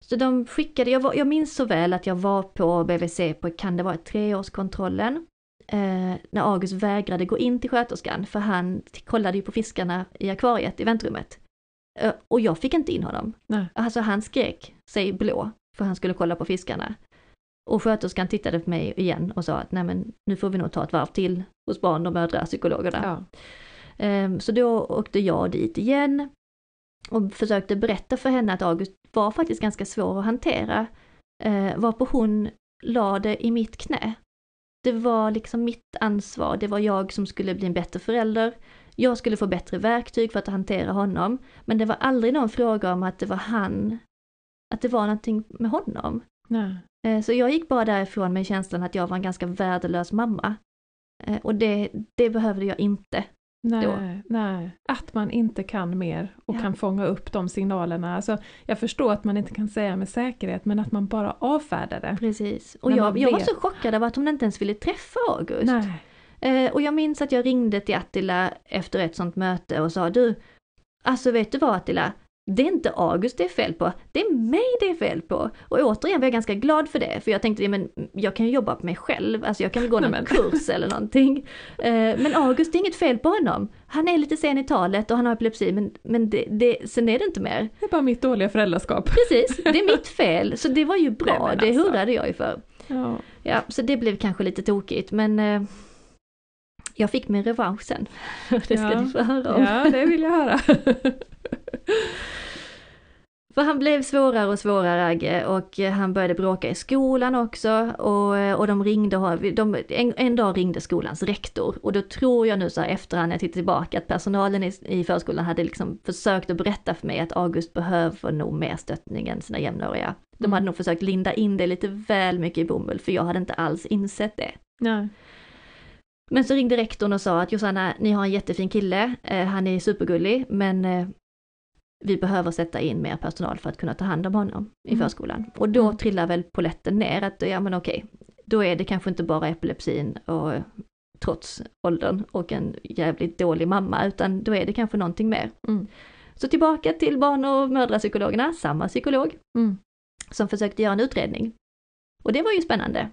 S1: Så de skickade, jag, var, jag minns så väl att jag var på BVC på, kan det vara treårskontrollen? Eh, när August vägrade gå in till sköterskan för han kollade ju på fiskarna i akvariet i väntrummet. Eh, och jag fick inte in honom.
S2: Nej.
S1: Alltså han skrek sig blå för han skulle kolla på fiskarna. Och sköterskan tittade på mig igen och sa att nej men nu får vi nog ta ett varv till hos barn och mödrapsykologerna.
S2: Ja.
S1: Ehm, Så då åkte jag dit igen och försökte berätta för henne att August var faktiskt ganska svår att hantera. Eh, varpå hon la det i mitt knä. Det var liksom mitt ansvar, det var jag som skulle bli en bättre förälder. Jag skulle få bättre verktyg för att hantera honom. Men det var aldrig någon fråga om att det var han, att det var någonting med honom.
S2: Nej.
S1: Eh, Så jag gick bara därifrån med känslan att jag var en ganska värdelös mamma. Eh, Och det, det behövde jag inte.
S2: Nej, nej, att man inte kan mer och
S1: Ja.
S2: kan fånga upp de signalerna. Alltså, jag förstår att man inte kan säga med säkerhet, men att man bara avfärdar det.
S1: Precis. Och jag, jag var så chockad av att hon inte ens ville träffa August.
S2: Nej.
S1: Eh, och jag minns att jag ringde till Attila efter ett sånt möte och sa du, alltså vet du vad Attila? Det är inte August det är fel på, det är mig det är fel på. Och återigen var jag ganska glad för det, för jag tänkte, ja, men jag kan ju jobba på mig själv, alltså jag kan väl gå någon
S2: Nej,
S1: kurs eller någonting. Eh, men August, det är inget fel på honom. Han är lite sen i talet och han har epilepsi, men, men det, det, sen är det inte mer.
S2: Det är bara mitt dåliga föräldraskap.
S1: Precis, det är mitt fel, så det var ju bra,
S2: Nej, men
S1: det
S2: alltså.
S1: hurrade jag ju för.
S2: Ja.
S1: Ja, så det blev kanske lite tokigt, men eh, jag fick min revansch sen. det ska
S2: Ja.
S1: du få höra om.
S2: ja, det vill jag höra.
S1: För han blev svårare och svårare Agge och han började bråka i skolan också och, och de ringde, de, en, en dag ringde skolans rektor och då tror jag nu så här efterhand när jag tittar tillbaka att personalen i, i förskolan hade liksom försökt att berätta för mig att August behöver nog mer stöttning än sina jämnåriga. De
S2: Mm.
S1: hade nog försökt linda in det lite väl mycket i bomull för jag hade inte alls insett det.
S2: Nej.
S1: Men så ringde rektorn och sa att Josanna, ni har en jättefin kille, eh, han är supergullig, men eh, vi behöver sätta in mer personal för att kunna ta hand om honom i
S2: Mm.
S1: förskolan. Och då
S2: Mm.
S1: trillar väl poletten ner att, ja men okej, då är det kanske inte bara epilepsin och eh, trots åldern och en jävligt dålig mamma, utan då är det kanske någonting mer.
S2: Mm.
S1: Så tillbaka till barn och mödrapsykologerna, samma psykolog
S2: Mm.
S1: som försökte göra en utredning. Och det var ju spännande.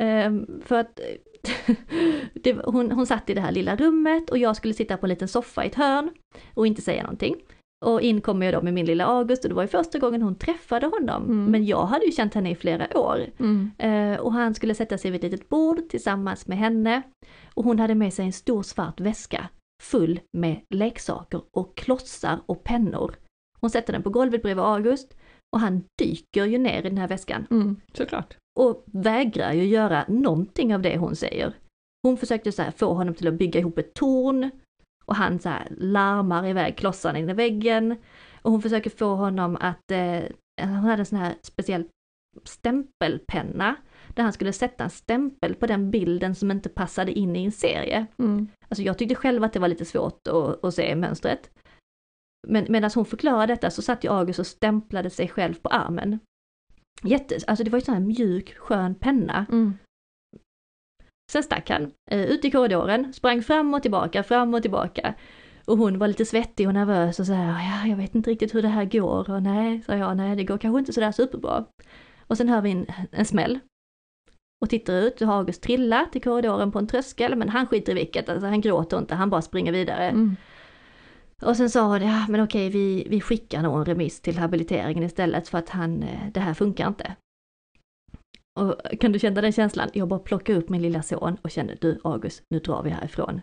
S1: Ehm, för att det, hon, hon satt i det här lilla rummet och jag skulle sitta på en liten soffa i ett hörn och inte säga någonting. Och in kommer jag då med min lilla August och det var ju första gången hon träffade honom.
S2: Mm.
S1: Men jag hade ju känt henne i flera år.
S2: Mm.
S1: Eh, och han skulle sätta sig vid ett litet bord tillsammans med henne. Och hon hade med sig en stor svart väska full med leksaker och klossar och pennor. Hon sätter den på golvet bredvid August och han dyker ju ner i den här väskan
S2: Mm, såklart.
S1: Och vägrar ju göra någonting av det hon säger. Hon försökte så här få honom till att bygga ihop ett torn och han så här larmar iväg klossarna in i väggen. Och hon försöker få honom att, eh, hon hade en sån här speciell stämpelpenna där han skulle sätta en stämpel på den bilden som inte passade in i en serie.
S2: Mm.
S1: Alltså jag tyckte själv att det var lite svårt att, att se mönstret. Men medan hon förklarade detta så satt ju August och stämplade sig själv på armen. Jätte, alltså det var ju sån här mjuk, skön penna.
S2: Mm.
S1: Sen stack han eh, ut i korridoren, sprang fram och tillbaka, fram och tillbaka. Och hon var lite svettig och nervös och så här, ja, jag vet inte riktigt hur det här går och nej, sa jag, nej, det går kanske inte sådär superbra. Och sen hör vi en, en smäll. Och tittar ut, och har August trillat i korridoren på en tröskel, men han skiter i vilket, alltså han gråter inte, han bara springer vidare.
S2: Mm.
S1: Och sen sa hon, ja men okej vi, vi skickar nog en remiss till habiliteringen istället för att han, eh, det här funkar inte. Och kan du känna den känslan? Jag bara plockade upp min lilla son och kände, du August, nu drar vi härifrån.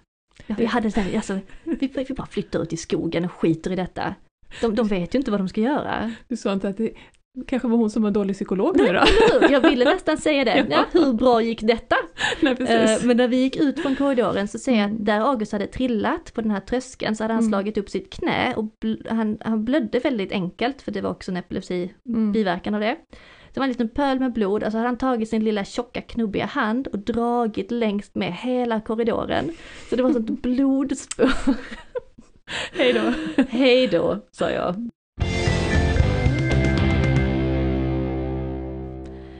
S1: Ja, vi hade så här, alltså, vi, vi bara flyttar ut i skogen och skiter i detta. De, de vet ju inte vad de ska göra.
S2: Du sa inte att det kanske var hon som var dålig psykolog nu då?
S1: Jag ville nästan säga det. Ja, hur bra gick detta?
S2: Nej, precis.
S1: Eh, Men när vi gick ut från korridoren så ser jag att
S2: Mm.
S1: där August hade trillat på den här tröskeln så hade han
S2: Mm.
S1: slagit upp sitt knä och han, han blödde väldigt enkelt för det var också en epilepsi
S2: Mm.
S1: biverkan av det. Det var en liten pöl med blod och så hade han tagit sin lilla tjocka knubbiga hand och dragit längst med hela korridoren. Så det var sånt blodspår.
S2: Hej då.
S1: Hej då, sa jag.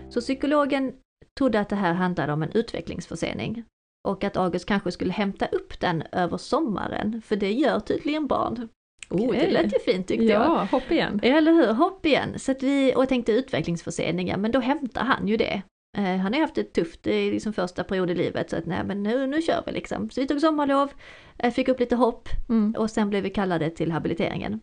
S1: Så psykologen trodde att det här handlade om en utvecklingsförsening. Och att August kanske skulle hämta upp den över sommaren, för det gör tydligen barn. Oh, det lät ju fint tyckte jag.
S2: Ja, hopp igen.
S1: Eller hur, hopp igen. Så att vi, och jag tänkte utvecklingsförseningar, men då hämtar han ju det. Eh, han har ju haft det tufft i liksom första period i livet, så att nej men nu, nu kör vi liksom. Så vi tog sommarlov, eh, fick upp lite hopp
S2: Mm.
S1: och sen blev vi kallade till habiliteringen.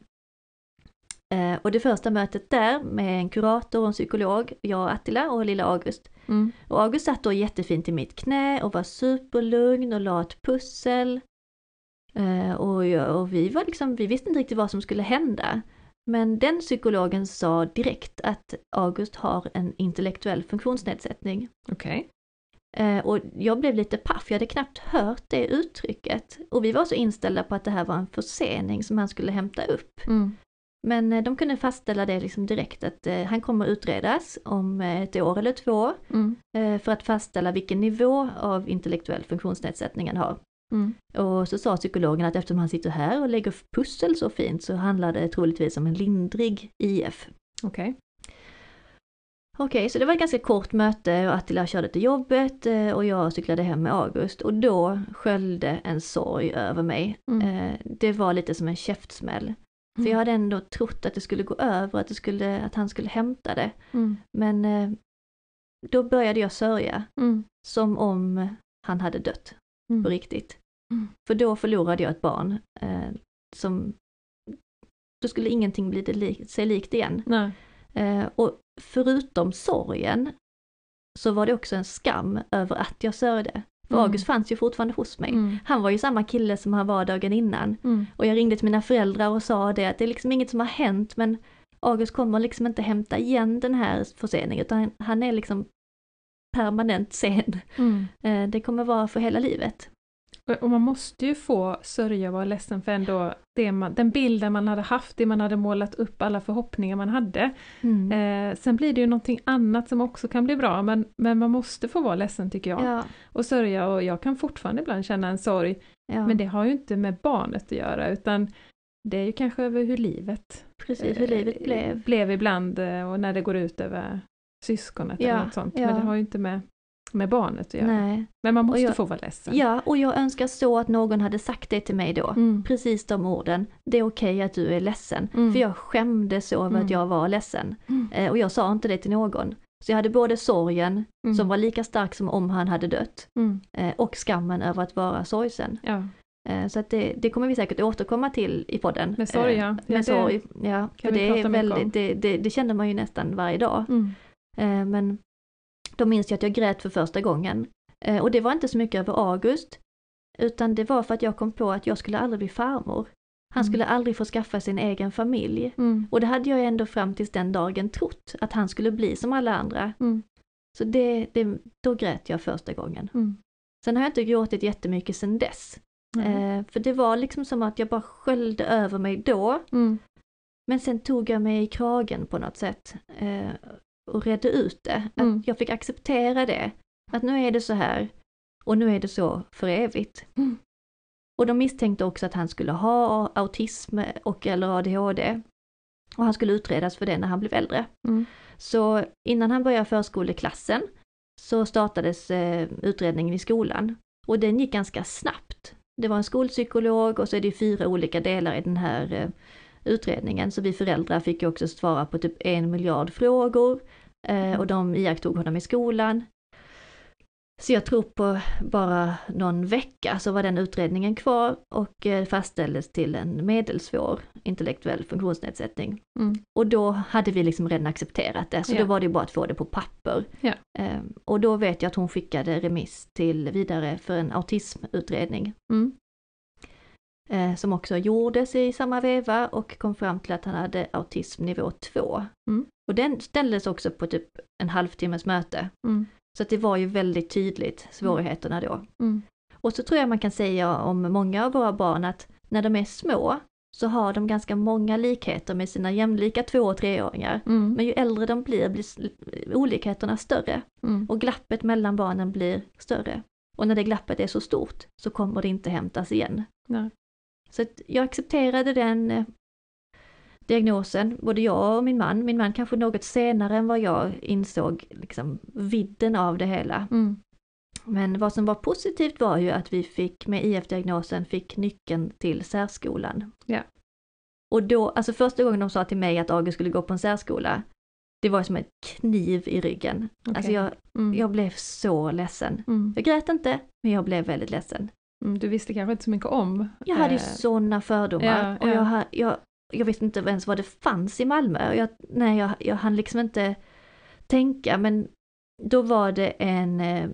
S1: Eh, och det första mötet där med en kurator och en psykolog, jag och Attila och lilla August.
S2: Mm.
S1: Och August satt då jättefint i mitt knä och var superlugn och la ett pussel. Eh, och, jag, och vi var liksom, vi visste inte riktigt vad som skulle hända. Men den psykologen sa direkt att August har en intellektuell funktionsnedsättning.
S2: Okej.
S1: Eh, och jag blev lite paff, jag hade knappt hört det uttrycket. Och vi var så inställda på att det här var en försening som han skulle hämta upp.
S2: Mm.
S1: Men eh, de kunde fastställa det liksom direkt att eh, han kommer utredas om eh, ett år eller två
S2: Mm.
S1: för att fastställa vilken nivå av intellektuell funktionsnedsättning han har.
S2: Mm.
S1: Och så sa psykologen att eftersom han sitter här och lägger pussel så fint så handlar det troligtvis om en lindrig IF.
S2: Okej.
S1: Okej, så det var ett ganska kort möte och Attila körde till jobbet och jag cyklade hem med August och då sköljde en sorg över mig.
S2: Mm.
S1: Det var lite som en käftsmäll. För
S2: Mm.
S1: jag hade ändå trott att det skulle gå över, att, det skulle, att han skulle hämta det.
S2: Mm.
S1: Men eh, då började jag sörja,
S2: Mm.
S1: som om han hade dött
S2: Mm.
S1: på riktigt.
S2: Mm.
S1: För då förlorade jag ett barn eh, som... Då skulle ingenting bli det li- sig likt igen. Eh, och förutom sorgen så var det också en skam över att jag sörjde. För
S2: Mm.
S1: August fanns ju fortfarande hos mig.
S2: Mm.
S1: Han var ju samma kille som han var dagen innan.
S2: Mm.
S1: Och jag ringde till mina föräldrar och sa det att det är liksom inget som har hänt men August kommer liksom inte hämta igen den här förseningen utan han är liksom permanent sen.
S2: Mm.
S1: Eh, Det kommer vara för hela livet.
S2: Och- man måste ju få sörja och vara ledsen för ändå det man, den bilden man hade haft, det man hade målat upp, alla förhoppningar man hade. Eh, sen blir det ju någonting annat som också kan bli bra, men, men man måste få vara ledsen tycker jag.
S1: Ja,
S2: Och sörja, och jag kan fortfarande ibland känna en sorg,
S1: ja.
S2: men det har ju inte med barnet att göra, utan det är ju kanske över hur livet,
S1: precis hur livet
S2: eh,
S1: blev.
S2: blev ibland eh, och när det går ut över syskonet eller
S1: Ja,
S2: något sånt.
S1: ja.
S2: Men det har ju inte med, med barnet att göra.
S1: Nej.
S2: Men man måste
S1: jag-
S2: få vara ledsen.
S1: Ja, och jag önskar så att någon hade sagt det till mig då.
S2: Mm.
S1: Precis de orden. Det är okej att du är ledsen.
S2: Mm.
S1: För jag skämdes över
S2: Mm.
S1: att jag var ledsen.
S2: Mm.
S1: Eh, och jag sa inte det till någon. Så jag hade både sorgen,
S2: Mm.
S1: som var lika stark som om han hade dött,
S2: Mm.
S1: eh, och skammen över att vara sorgsen.
S2: Ja.
S1: Eh, Så att det, det kommer vi säkert återkomma till i podden.
S2: Med sorg,
S1: Eh,
S2: ja. Ja,
S1: Med
S2: det
S1: sorg, ja. För det är väldigt, det, det, det känner man ju nästan varje dag.
S2: Mm.
S1: Eh, Men då minns jag att jag grät för första gången. Eh, Och det var inte så mycket över August, utan det var för att jag kom på att jag skulle aldrig bli farmor. Han
S2: Mm.
S1: skulle aldrig få skaffa sin egen familj.
S2: Mm.
S1: Och det hade jag ändå fram tills den dagen trott, att han skulle bli som alla andra.
S2: Mm.
S1: Så det, det, då grät jag första gången.
S2: Mm.
S1: Sen har jag inte gråtit jättemycket sen dess. Eh, för det var liksom som att jag bara sköljde över mig då.
S2: Mm.
S1: Men sen tog jag mig i kragen på något sätt. Eh, och redde ut det. Att
S2: Mm.
S1: Jag fick acceptera det. Att nu är det så här. Och nu är det så för evigt.
S2: Mm.
S1: Och de misstänkte också att han skulle ha autism och eller ADHD. Och han skulle utredas för det när han blev äldre.
S2: Mm.
S1: Så innan han började förskoleklassen så startades eh, utredningen i skolan. Och den gick ganska snabbt. Det var en skolpsykolog och så är det fyra olika delar i den här eh, utredningen. Så vi föräldrar fick ju också svara på typ en miljard frågor. Eh, och de iakttog honom i skolan. Så jag tror på bara någon vecka så var den utredningen kvar och eh, fastställdes till en medelsvår intellektuell funktionsnedsättning.
S2: Mm.
S1: Och då hade vi liksom redan accepterat det, så
S2: Ja.
S1: då var det bara att få det på papper. Eh, och då vet jag att hon skickade remiss till vidare för en autismutredning.
S2: Mm.
S1: Eh, som också gjordes i samma veva och kom fram till att han hade autism nivå 2.
S2: Mm.
S1: Och den ställdes också på typ en halvtimmes möte.
S2: Mm.
S1: Så det var ju väldigt tydligt, svårigheterna då.
S2: Mm.
S1: Och så tror jag man kan säga om många av våra barn att när de är små så har de ganska många likheter med sina jämlika två och treåringar.
S2: Mm.
S1: Men ju äldre de blir, blir olikheterna större
S2: Mm.
S1: och glappet mellan barnen blir större. Och när det glappet är så stort så kommer det inte hämtas igen.
S2: Nej.
S1: Så jag accepterade den eh, diagnosen, både jag och min man. Min man kanske något senare än vad jag insåg liksom, vidden av det hela.
S2: Mm.
S1: Men vad som var positivt var ju att vi fick med IF-diagnosen fick nyckeln till särskolan.
S2: Ja.
S1: Och då, alltså första gången de sa till mig att August skulle gå på en särskola, det var som en kniv i ryggen.
S2: Okej.
S1: Alltså jag,
S2: Mm.
S1: jag blev så ledsen.
S2: Mm.
S1: Jag grät inte, men jag blev väldigt ledsen.
S2: Mm. Du visste kanske inte så mycket om?
S1: Jag hade ju
S2: eh,
S1: sådana fördomar
S2: ja,
S1: och
S2: ja.
S1: jag, jag, jag visste inte ens vad det fanns i Malmö. Jag, nej, jag, jag hann liksom inte tänka men då var det en, eh,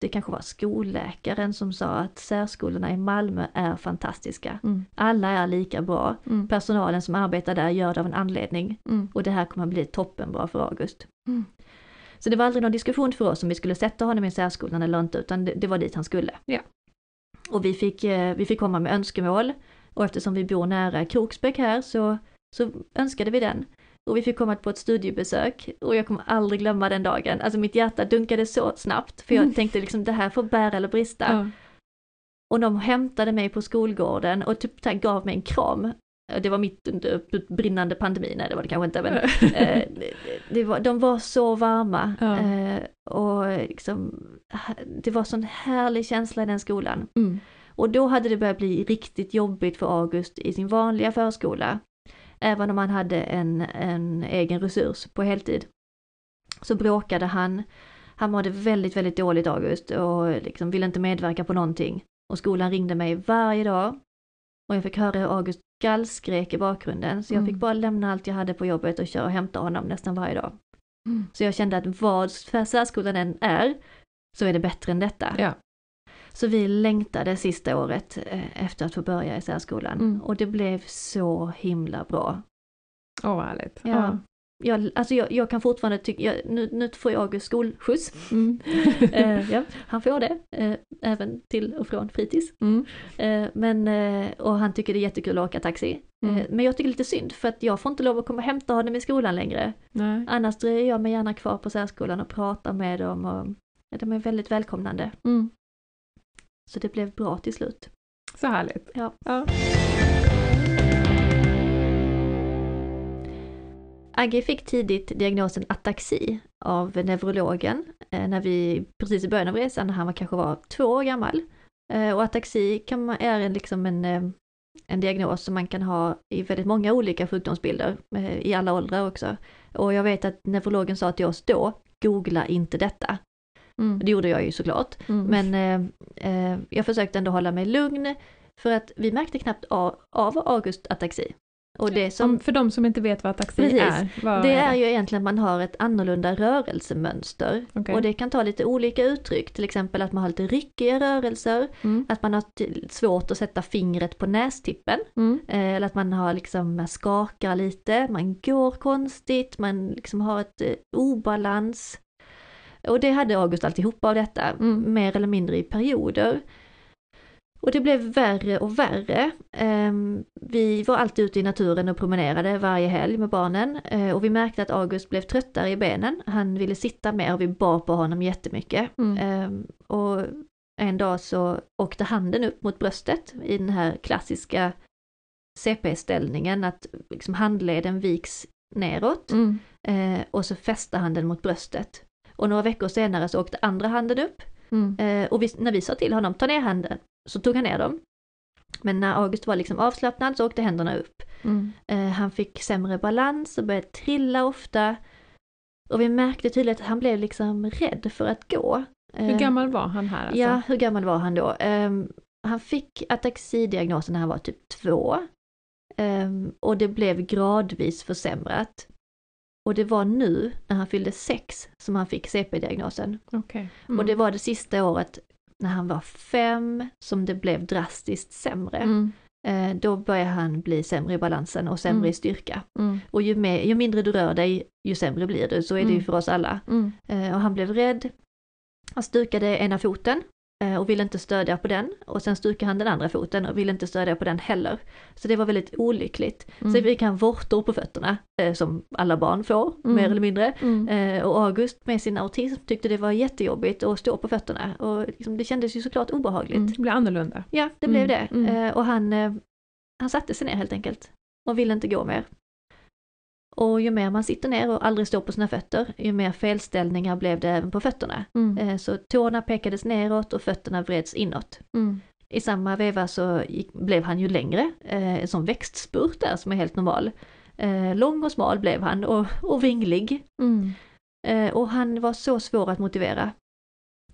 S1: det kanske var skolläkaren som sa att särskolorna i Malmö är fantastiska.
S2: Mm.
S1: Alla är lika bra.
S2: Mm.
S1: Personalen som arbetar där gör det av en anledning
S2: Mm.
S1: och det här kommer bli toppenbra för August.
S2: Mm.
S1: Så det var aldrig någon diskussion för oss om vi skulle sätta honom i särskolan eller inte, utan det, det var dit han skulle.
S2: Ja.
S1: Och vi fick, eh, vi fick komma med önskemål och eftersom vi bor nära Kroksbäck här så, så önskade vi den. Och vi fick komma på ett studiebesök och jag kommer aldrig glömma den dagen. Alltså mitt hjärta dunkade så snabbt för jag
S2: Mm.
S1: tänkte liksom det här får bära eller brista.
S2: Ja.
S1: Och de hämtade mig på skolgården och typ gav mig en kram. Det var mitt under brinnande pandemi, nej det var det kanske inte men eh, det- det var, de var så varma
S2: Ja.
S1: eh, och liksom, det var sån härlig känsla i den skolan.
S2: Mm.
S1: Och då hade det börjat bli riktigt jobbigt för August i sin vanliga förskola. Även om han hade en, en egen resurs på heltid. Så bråkade han. Han mådde väldigt, väldigt dåligt August och liksom ville inte medverka på någonting. Och skolan ringde mig varje dag. Och jag fick höra hur August gallskrek i bakgrunden. Så jag
S2: Mm.
S1: fick bara lämna allt jag hade på jobbet och köra och hämta honom nästan varje dag.
S2: Mm.
S1: Så jag kände att vad särskolan än är, så är det bättre än detta.
S2: Ja.
S1: Så vi längtade sista året eh, efter att få börja i särskolan.
S2: Mm.
S1: Och det blev så himla bra.
S2: Åh, vad härligt.
S1: Ja. Jag, alltså jag, jag kan fortfarande tycka, nu, nu får jag skolskjuts.
S2: Mm.
S1: eh, ja, han får det, eh, även till och från fritids.
S2: Mm.
S1: Eh, men, eh, och han tycker det är jättekul att åka taxi.
S2: Mm.
S1: Eh, men jag tycker det är lite synd för att jag får inte lov att komma och hämta honom i skolan längre.
S2: Nej.
S1: Annars dröjer jag mig gärna kvar på särskolan och pratar med dem. Och, ja, de är väldigt välkomnande.
S2: Mm.
S1: Så det blev bra till slut.
S2: Så härligt.
S1: Ja.
S2: Ja.
S1: Agge fick tidigt diagnosen ataxi av neurologen eh, när vi precis i början av resan, när han var, kanske var två år gammal. Eh, och ataxi kan man, är en, liksom en, eh, en diagnos som man kan ha i väldigt många olika sjukdomsbilder, i alla åldrar också. Och jag vet att neurologen sa till oss då, googla inte detta.
S2: Mm.
S1: Det gjorde jag ju såklart.
S2: Mm.
S1: Men eh, jag försökte ändå hålla mig lugn för att vi märkte knappt av, av August ataxi. Och det som
S2: Om, för de som inte vet vad ataxi
S1: Precis.
S2: är, vad
S1: Det är ju egentligen att man har ett annorlunda rörelsemönster.
S2: Okej.
S1: Och det kan ta lite olika uttryck, till exempel att man har lite ryckiga rörelser,
S2: Mm.
S1: att man har svårt att sätta fingret på nästippen,
S2: Mm.
S1: eh, eller att man har liksom, man skakar lite, man går konstigt, man liksom har ett eh, obalans. Och det hade August alltihopa av detta,
S2: Mm.
S1: mer eller mindre i perioder. Och det blev värre och värre. Ehm, vi var alltid ute i naturen och promenerade varje helg med barnen eh, och vi märkte att August blev tröttare i benen. Han ville sitta mer och vi bar på honom jättemycket.
S2: Mm.
S1: Ehm, och en dag så åkte handen upp mot bröstet i den här klassiska CP-ställningen, att liksom handleden viks neråt
S2: Mm.
S1: eh, och så fäste handen mot bröstet. Och några veckor senare så åkte andra handen upp
S2: Mm.
S1: Eh, och vi, när vi sa till honom, ta ner handen, så tog han ner dem. Men när August var liksom avslappnad så åkte händerna upp.
S2: Mm.
S1: Eh, han fick sämre balans och började trilla ofta. Och vi märkte tydligt att han blev liksom rädd för att gå.
S2: Hur
S1: Eh,
S2: gammal var han här alltså?
S1: Ja, hur gammal var han då? Ehm, han fick ataxidiagnosen när han var typ två. Ehm, och det blev gradvis försämrat. Och det var nu, när han fyllde sex, som han fick CP-diagnosen.
S2: Okej. Mm.
S1: Och det var det sista året när han var fem som det blev drastiskt sämre.
S2: Mm.
S1: Eh, då började han bli sämre i balansen och sämre
S2: Mm.
S1: i styrka.
S2: Mm.
S1: Och ju, mer, ju mindre du rör dig, ju sämre blir du. Så är det ju
S2: Mm.
S1: för oss alla.
S2: Mm.
S1: Eh, och han blev rädd. Han stukade ena foten och ville inte stödja på den. Och sen stukade han den andra foten och ville inte stödja på den heller. Så det var väldigt olyckligt.
S2: Mm.
S1: Så fick han vårtor på fötterna, eh, som alla barn får,
S2: Mm.
S1: mer eller mindre.
S2: Mm.
S1: Eh, och August med sin autism tyckte det var jättejobbigt att stå på fötterna och liksom, det kändes ju såklart obehagligt.
S2: Mm. Det blir annorlunda.
S1: Ja, det blev
S2: Mm,
S1: det.
S2: mm.
S1: Eh, och han, eh, han satte sig ner helt enkelt och ville inte gå mer. Och ju mer man sitter ner och aldrig står på sina fötter, ju mer felställningar blev det även på fötterna.
S2: Mm.
S1: Eh, så tårna pekades neråt och fötterna vreds inåt.
S2: Mm.
S1: I samma veva så gick, blev han ju längre, eh, en sån växtspurt där som är helt normal. Eh, lång och smal blev han och, och vinglig.
S2: Mm.
S1: Eh, och han var så svår att motivera.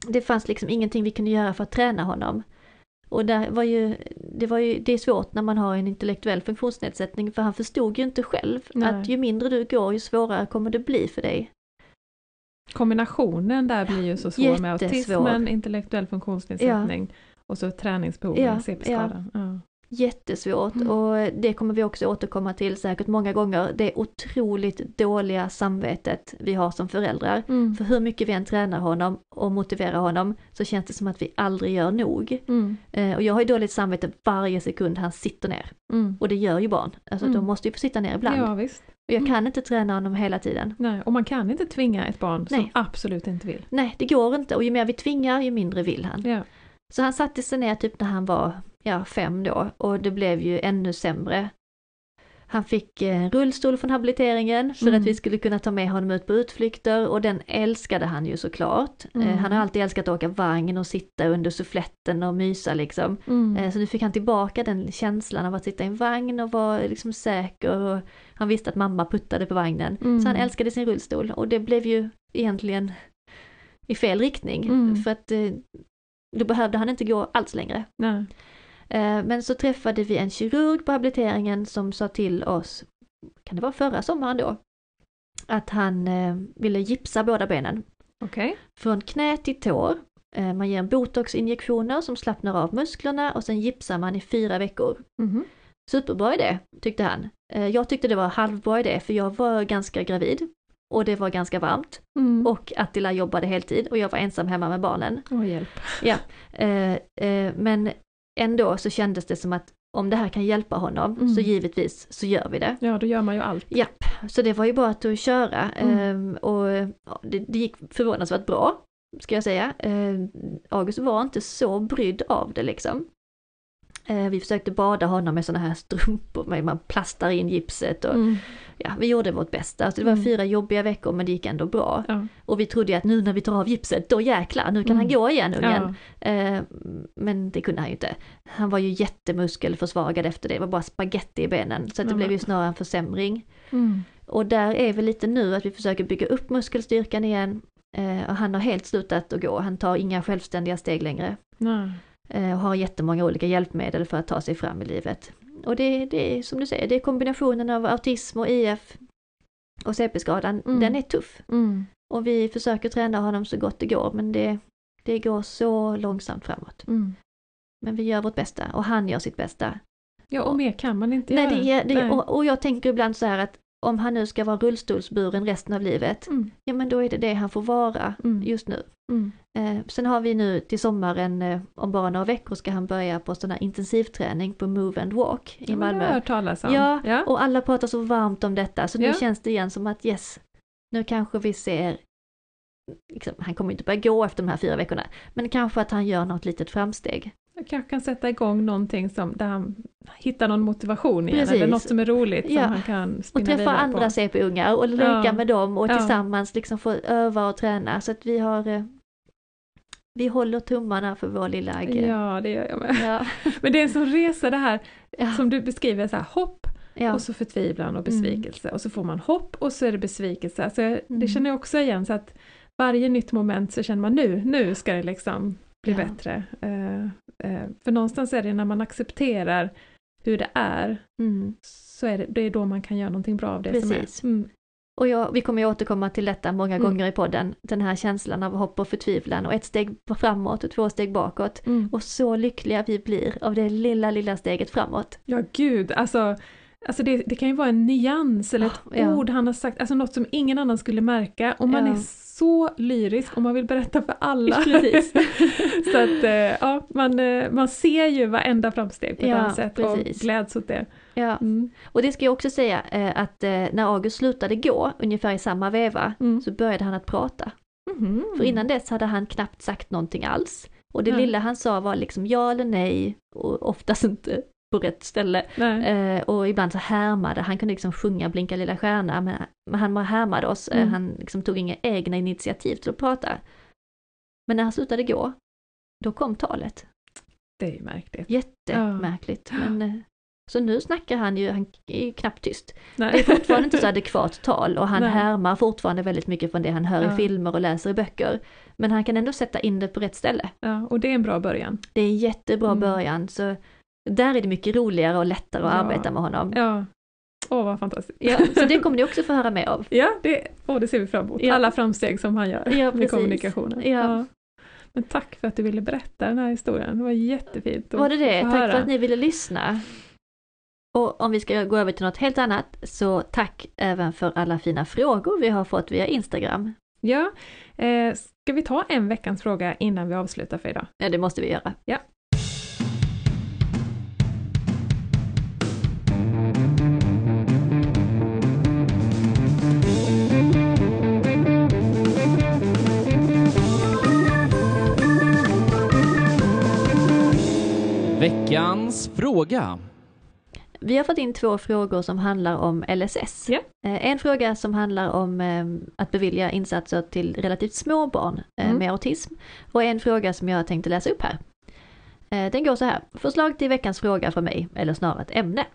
S1: Det fanns liksom ingenting vi kunde göra för att träna honom. Och där var ju, det, var ju, det är svårt när man har en intellektuell funktionsnedsättning för han förstod ju inte själv
S2: Nej.
S1: att ju mindre du går ju svårare kommer det bli för dig.
S2: Kombinationen där blir ju så svår med
S1: Jättesvår.
S2: autismen, intellektuell funktionsnedsättning och så träningsbehov
S1: Ja,
S2: med CP-skadan. Ja.
S1: Jättesvårt
S2: Mm.
S1: och det kommer vi också återkomma till säkert många gånger. Det otroligt dåliga samvetet vi har som föräldrar.
S2: Mm.
S1: För hur mycket vi än tränar honom och motiverar honom så känns det som att vi aldrig gör nog.
S2: Mm.
S1: Eh, och jag har ju dåligt samvete varje sekund han sitter ner.
S2: Mm.
S1: Och det gör ju barn. Alltså
S2: Mm.
S1: de måste ju få sitta ner ibland.
S2: Ja, visst.
S1: Och jag kan inte träna honom hela tiden.
S2: Nej, och man kan inte tvinga ett barn som
S1: Nej.
S2: absolut inte vill.
S1: Nej, det går inte. Och ju mer vi tvingar, ju mindre vill han.
S2: Ja.
S1: Så han satte sig ner typ när han var ja, fem då och det blev ju ännu sämre. Han fick eh, en rullstol från habiliteringen för
S2: Mm.
S1: att vi skulle kunna ta med honom ut på utflykter och den älskade han ju såklart. Eh,
S2: Mm.
S1: Han har alltid älskat att åka vagn och sitta under suffletten och mysa liksom.
S2: Mm.
S1: Eh, Så nu fick han tillbaka den känslan av att sitta i en vagn och vara liksom säker och han visste att mamma puttade på vagnen.
S2: Mm.
S1: Så han älskade sin rullstol och det blev ju egentligen i fel riktning.
S2: Mm.
S1: För att eh, då behövde han inte gå alls längre.
S2: Nej.
S1: Eh, Men så träffade vi en kirurg på habiliteringen som sa till oss, kan det vara förra sommaren då, att han eh, ville gipsa båda benen.
S2: Okej.
S1: Från knä till tå. Eh, Man ger en botoxinjektioner som slappnar av musklerna och sen gipsar man i fyra veckor.
S2: Mhm.
S1: Superbra idé, tyckte han. Jag tyckte det var halvbra idé för jag var ganska gravid och det var ganska varmt
S2: Mm.
S1: och Attila jobbade heltid och jag var ensam hemma med barnen.
S2: Åh, hjälp.
S1: Eh, eh, Men ändå så kändes det som att om det här kan hjälpa honom
S2: Mm.
S1: så givetvis så gör vi det.
S2: Ja, då gör man ju allt.
S1: Japp, så det var ju bara att köra
S2: Mm.
S1: Ehm, och ja, det, det gick förvånansvärt bra, ska jag säga. Ehm, August var inte så brydd av det liksom. Eh, Vi försökte bada honom med sådana här strumpor, med man plastar in gipset och
S2: Mm.
S1: ja, vi gjorde vårt bästa. Alltså det var
S2: Mm.
S1: fyra jobbiga veckor men det gick ändå bra.
S2: Ja.
S1: Och vi trodde att nu när vi tar av gipset, då jäklar, nu kan han
S2: Mm.
S1: gå igen ungen.
S2: Ja.
S1: Eh, men det kunde han ju inte. Han var ju jättemuskelförsvagad efter det, det var bara spaghetti i benen. Så det
S2: Ja,
S1: blev ju snarare en försämring.
S2: Mm.
S1: Och där är vi lite nu att vi försöker bygga upp muskelstyrkan igen. Eh, och han har helt slutat att gå, han tar inga självständiga steg längre.
S2: Nej.
S1: Eh, och har jättemånga olika hjälpmedel för att ta sig fram i livet. och det, det är som du säger, det är kombinationen av autism och IF och CP-skadan,
S2: Mm.
S1: den är tuff.
S2: Mm.
S1: Och vi försöker träna honom så gott det går men det, det går så långsamt framåt.
S2: Mm.
S1: Men vi gör vårt bästa och han gör sitt bästa.
S2: Ja, och mer kan man inte
S1: Nej,
S2: göra.
S1: det, det,
S2: Nej.
S1: Och, och jag tänker ibland så här att om han nu ska vara rullstolsburen resten av livet,
S2: Mm.
S1: ja men då är det det han får vara
S2: Mm.
S1: just nu.
S2: Mm.
S1: Eh, sen har vi nu till sommaren, eh, om bara några veckor ska han börja på sån här intensivträning på Move and Walk i
S2: Ja, men det har jag
S1: Malmö.
S2: hört talas om.
S1: Ja,
S2: ja.
S1: och alla pratar så varmt om detta så nu
S2: Ja.
S1: känns det igen som att yes, nu kanske vi ser, liksom, han kommer inte börja gå efter de här fyra veckorna, men kanske att han gör något litet framsteg.
S2: Jag kanske kan sätta igång någonting som, där han hittar någon motivation igen,
S1: Precis.
S2: eller något som är roligt
S1: Ja.
S2: som han kan
S1: Och
S2: spinna
S1: träffa
S2: vidare
S1: andra
S2: på.
S1: CP-ungar och leka
S2: Ja.
S1: med dem och
S2: Ja.
S1: tillsammans liksom få öva och träna så att vi har eh, vi håller tummarna för vår lilla Agge.
S2: Ja, det gör jag med.
S1: Ja.
S2: Men det är en sån resa det här, som du beskriver, så här, hopp och så förtvivlan och besvikelse och så får man hopp och så är det besvikelse. Alltså, jag-
S1: Mm.
S2: Det känner jag också igen, så att varje nytt moment så känner man nu, nu ska det liksom bli
S1: Ja.
S2: bättre. Eh, eh, för någonstans är det när man accepterar hur det är,
S1: Mm.
S2: så är det, det är då man kan göra någonting bra av det
S1: Precis.
S2: som är. Mm.
S1: Och jag, vi kommer ju återkomma till detta många
S2: Mm.
S1: gånger i podden, den här känslan av hopp och förtvivlan och ett steg framåt och två steg bakåt.
S2: Mm.
S1: Och så lyckliga vi blir av det lilla, lilla steget framåt.
S2: Ja, gud, alltså, alltså det, det kan ju vara en nyans eller ett
S1: Ah, ja.
S2: ord han har sagt, alltså något som ingen annan skulle märka och man
S1: Ja.
S2: är så lyrisk och man vill berätta för alla. Så att eh, ja, man, eh, man ser ju varenda framsteg på ett
S1: Ja,
S2: annat sätt
S1: precis.
S2: och gläds åt det.
S1: Ja.
S2: Mm.
S1: Och det ska jag också säga eh, att när August slutade gå, ungefär i samma veva,
S2: Mm.
S1: så började han att prata.
S2: Mhm.
S1: För innan dess hade han knappt sagt någonting alls. Och det lilla han sa var liksom ja eller nej och oftast inte på rätt ställe. Eh, och ibland så härmade, han kunde liksom sjunga Blinka lilla stjärna, men, men han härmade oss, eh,
S2: Mm.
S1: han liksom tog inga egna initiativ till att prata. Men när han slutade gå, då kom talet.
S2: Det är ju märkligt.
S1: Jättemärkligt. Men, eh, så nu snackar han ju, han är ju knappt tyst.
S2: Nej.
S1: Det är fortfarande inte så adekvat tal och han
S2: Nej.
S1: härmar fortfarande väldigt mycket från det han hör
S2: Ja.
S1: i filmer och läser i böcker. Men han kan ändå sätta in det på rätt ställe.
S2: Ja, och det är en bra början.
S1: Det är en jättebra
S2: Mm.
S1: början, så där är det mycket roligare och lättare att
S2: Ja.
S1: arbeta med honom.
S2: Ja. Åh, vad fantastiskt.
S1: Ja, så det kommer ni också få höra mer av.
S2: Ja, det, åh, det ser vi fram emot.
S1: Ja.
S2: Alla framsteg som han gör
S1: Ja,
S2: med kommunikationen.
S1: Ja.
S2: Men tack för att du ville berätta den här historien. Det var jättefint
S1: Var det det? Tack
S2: höra.
S1: för att ni ville lyssna. Och om vi ska gå över till något helt annat, så tack även för alla fina frågor vi har fått via Instagram.
S2: Ja, eh, ska vi ta en veckans fråga innan vi avslutar för idag?
S1: Ja, det måste vi göra.
S2: Ja.
S3: Veckans fråga.
S1: Vi har fått in två frågor som handlar om LSS.
S2: Ja.
S1: Eh, En fråga som handlar om eh, att bevilja insatser till relativt små barn eh,
S2: Mm.
S1: med autism och en fråga som jag tänkte läsa upp här. Den går så här. Förslag till veckans fråga för mig, eller snarare ett ämne.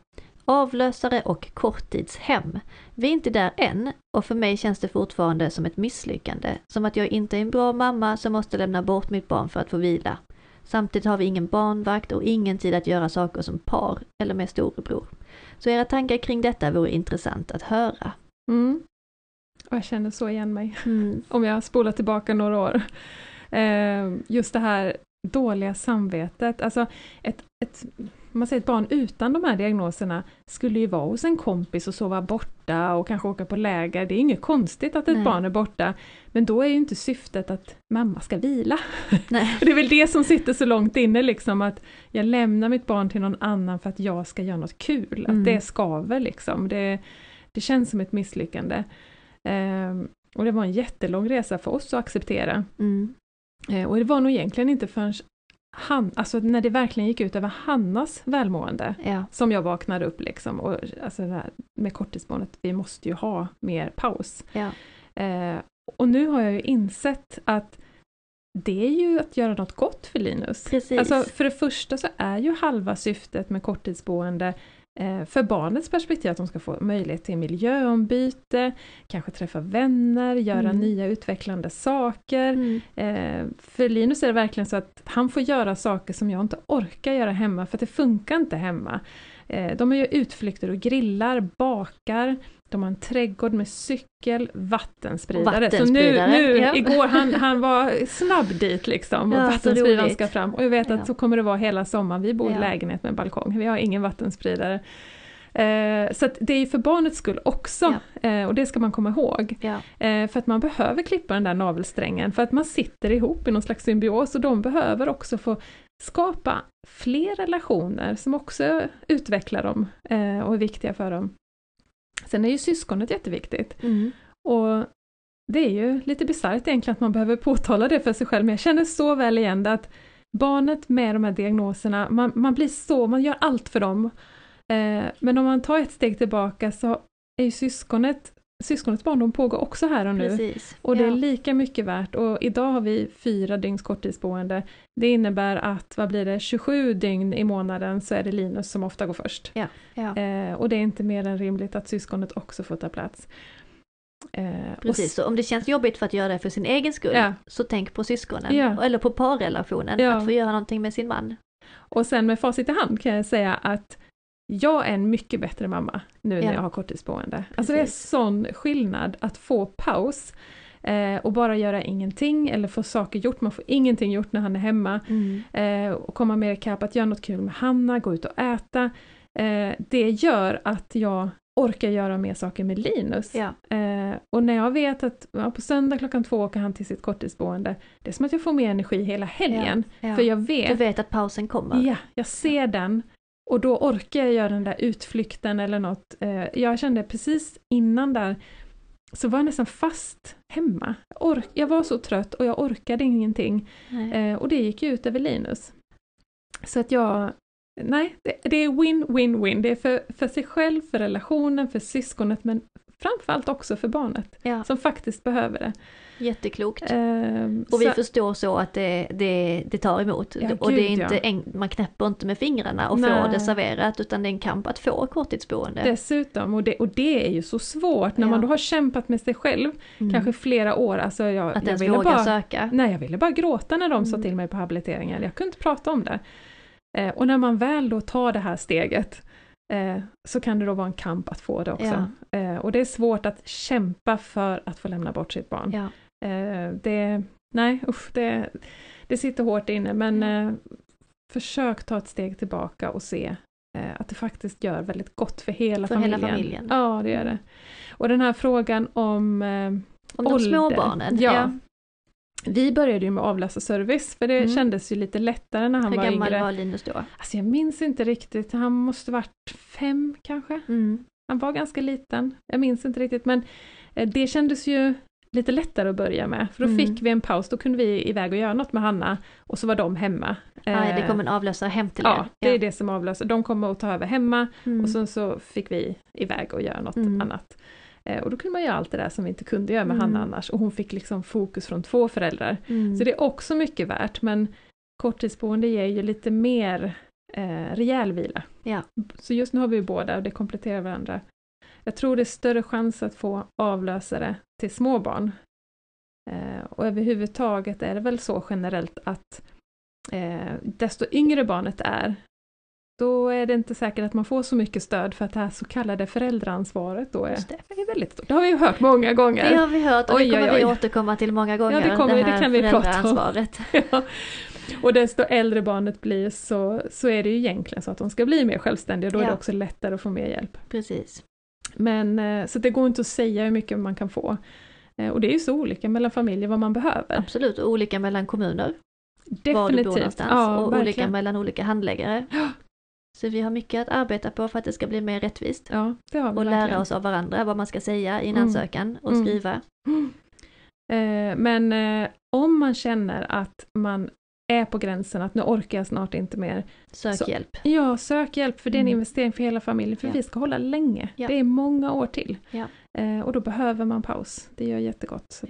S1: Avlösare och korttidshem. Vi är inte där än och för mig känns det fortfarande som ett misslyckande. Som att jag inte är en bra mamma som måste lämna bort mitt barn för att få vila. Samtidigt har vi ingen barnvakt och ingen tid att göra saker som par eller med storebror. Så era tankar kring detta vore intressant att höra.
S2: Mm. Och jag känner så igen mig,
S1: Mm.
S2: om jag spolar tillbaka några år. Eh, just det här dåliga samvetet, alltså ett, ett, man säger ett barn utan de här diagnoserna skulle ju vara hos en kompis och sova borta och kanske åka på läger. Det är inget konstigt att ett
S1: Nej.
S2: barn är borta, men då är ju inte syftet att mamma ska vila. Det är väl det som sitter så långt inne, liksom att jag lämnar mitt barn till någon annan för att jag ska göra något kul,
S1: Mm.
S2: att det skaver liksom. Det, det känns som ett misslyckande. Ehm, och det var en jättelång resa för oss att acceptera.
S1: Mm.
S2: Eh, och det var nog egentligen inte förrän han, alltså när det verkligen gick ut över Hannas välmående
S1: Ja.
S2: som jag vaknade upp liksom. Och, alltså här med korttidsbarnet, vi måste ju ha mer paus.
S1: Ja.
S2: Eh, och nu har jag ju insett att det är ju att göra något gott för Linus.
S1: Precis.
S2: Alltså för det första så är ju halva syftet med korttidsboende för barnets perspektiv att de ska få möjlighet till miljöombyte, kanske träffa vänner, göra
S1: Mm.
S2: nya utvecklande saker.
S1: Mm.
S2: Eh, för Linus är det verkligen så att han får göra saker som jag inte orkar göra hemma, för det funkar inte hemma. Eh, de gör utflykter och grillar, bakar, de har en trädgård med cykel, vattenspridare. Så nu,
S1: Vattenspridare,
S2: nu
S1: ja.
S2: igår, han, han var snabb dit liksom. Och
S1: Ja,
S2: vattenspridaren ska fram. Och jag vet att
S1: Ja.
S2: så kommer det vara hela sommaren. Vi bor i
S1: Ja.
S2: lägenhet med balkong, vi har ingen vattenspridare. Eh, så det är för barnets skull också, eh, och det ska man komma ihåg.
S1: Ja,
S2: Eh, för att man behöver klippa den där navelsträngen, för att man sitter ihop i någon slags symbios och de behöver också få skapa fler relationer som också utvecklar dem eh, och är viktiga för dem. Sen är ju syskonet jätteviktigt.
S1: mm.
S2: Och det är ju lite bisarrt egentligen att man behöver påtala det för sig själv, men jag känner så väl igen det att barnet med de här diagnoserna, man, man blir så, man gör allt för dem. Eh, men om man tar ett steg tillbaka så är ju syskonet, syskonets barndom pågår också här och nu.
S1: precis.
S2: Och det är
S1: ja.
S2: lika mycket värt och idag har vi fyra dygns korttidsboende. Det innebär att, vad blir det, 27 dygn i månaden så är det Linus som ofta går först.
S1: ja.
S2: Eh, och det är inte mer än rimligt att syskonet också får ta plats. Eh,
S1: Precis, så om det känns jobbigt för att göra det för sin egen skull,
S2: Ja.
S1: så tänk på syskonen,
S2: Ja.
S1: eller på parrelationen,
S2: Ja.
S1: att få göra någonting med sin man.
S2: Och sen med facit i hand kan jag säga att jag är en mycket bättre mamma nu när
S1: Ja.
S2: jag har korttidsboende. Alltså det är sån skillnad att få paus eh, och bara göra ingenting eller få saker gjort. Man får ingenting gjort när han är hemma. Eh, och komma mer ikapp, att göra något kul med Hanna, gå ut och äta. Eh, det gör att jag orkar göra mer saker med Linus.
S1: Ja,
S2: Eh, och när jag vet att ja, på söndag klockan två åker han till sitt korttidsboende, det är som att jag får mer energi hela helgen. För jag
S1: Du
S2: vet,
S1: vet att pausen kommer.
S2: ja, jag ser den och då orkar jag göra den där utflykten eller något. Eh, jag kände precis innan där så var jag nästan fast hemma. Ork jag var så trött och jag orkade ingenting.
S1: Nej.
S2: Eh, och det gick ut över Linus. Så att jag, nej, det, det är win-win-win. Det är för, för sig själv, för relationen, för syskonet, men framförallt också för barnet
S1: Ja,
S2: som faktiskt behöver det.
S1: jätteklokt.
S2: Ehm,
S1: Och vi
S2: så-
S1: förstår så att det, det, det tar emot.
S2: Ja,
S1: och det är
S2: gud,
S1: inte
S2: ja.
S1: en, man knäpper inte med fingrarna och
S2: Nej.
S1: får det serverat utan det är en kamp att få korttidsboende.
S2: Dessutom, och det, och det är ju så svårt när man då har kämpat med sig själv,
S1: Mm.
S2: kanske flera år. Alltså jag,
S1: att
S2: jag
S1: ens
S2: ville
S1: våga
S2: bara,
S1: söka.
S2: Nej, jag ville bara gråta när de sa
S1: Mm.
S2: till mig på habiliteringen. Jag kunde inte prata om det. Eh, och när man väl då tar det här steget eh, så kan det då vara en kamp att få det också. Eh, och det är svårt att kämpa för att få lämna bort sitt barn.
S1: Ja.
S2: Eh, det, nej, usch, det, det sitter hårt inne men
S1: Ja.
S2: eh, försök ta ett steg tillbaka och se eh, att det faktiskt gör väldigt gott för hela
S1: För hela
S2: familjen.
S1: familjen.
S2: Ja, det gör det. Och den här frågan om eh,
S1: Om de
S2: ålder.
S1: små barnen.
S2: Ja. Vi började ju med avlösarservice för det
S1: Mm.
S2: kändes ju lite lättare när han
S1: Hur
S2: var
S1: gammal
S2: yngre.
S1: var Linus då?
S2: Alltså jag minns inte riktigt, han måste varit fem kanske?
S1: Mm.
S2: Han var ganska liten, jag minns inte riktigt men eh, det kändes ju lite lättare att börja med för då
S1: Mm.
S2: fick vi en paus, då kunde vi iväg och göra något med Hanna och så var de hemma.
S1: Ah, ja, det
S2: Eh,
S1: kom en avlösare hem till
S2: Ja,
S1: er.
S2: det är det som avlöser. De kommer att ta över hemma
S1: Mm.
S2: och sen så fick vi iväg och göra något
S1: Mm.
S2: annat. Eh, och då kunde man göra allt det där som vi inte kunde göra med
S1: Mm.
S2: Hanna annars och hon fick liksom fokus från två föräldrar.
S1: Mm.
S2: Så det är också mycket värt men korttidsboende ger ju lite mer eh, rejäl vila.
S1: Ja.
S2: Så just nu har vi ju båda och det kompletterar varandra. Jag tror det är större chans att få avlösare till små barn. Eh, och överhuvudtaget är det väl så generellt att eh, desto yngre barnet är, då är det inte säkert att man får så mycket stöd för att det här så kallade föräldraansvaret då är,
S1: det.
S2: är väldigt stort. Det har vi ju hört många gånger.
S1: Det har vi hört och
S2: Oj,
S1: det kommer
S2: oj,
S1: vi
S2: oj.
S1: återkomma till många gånger.
S2: det kommer vi, det
S1: här
S2: kan vi prata om. Ja. Och desto äldre barnet blir så, så är det ju egentligen så att de ska bli mer självständiga, då är det
S1: Ja.
S2: också lättare att få mer hjälp.
S1: Precis.
S2: Men eh, så det går inte att säga hur mycket man kan få. Eh, Och det är ju så olika mellan familjer vad man behöver.
S1: Absolut, och olika mellan kommuner, var du bor
S2: Definitivt.
S1: någonstans,
S2: Ja,
S1: och olika
S2: verkligen.
S1: mellan olika handläggare. Så vi har mycket att arbeta på för att det ska bli mer rättvist.
S2: Ja, det har vi
S1: Och
S2: verkligen.
S1: lära oss av varandra vad man ska säga i en
S2: Mm.
S1: ansökan och
S2: Mm.
S1: skriva.
S2: Eh, Men eh, om man känner att man är på gränsen att nu orkar jag snart inte mer.
S1: Sök
S2: Så-
S1: hjälp.
S2: Ja, sök hjälp för det är en
S1: Mm.
S2: investering för hela familjen för
S1: Ja.
S2: vi ska hålla länge.
S1: Ja.
S2: Det är många år till.
S1: Ja.
S2: Eh, Och då behöver man paus. Det gör jättegott.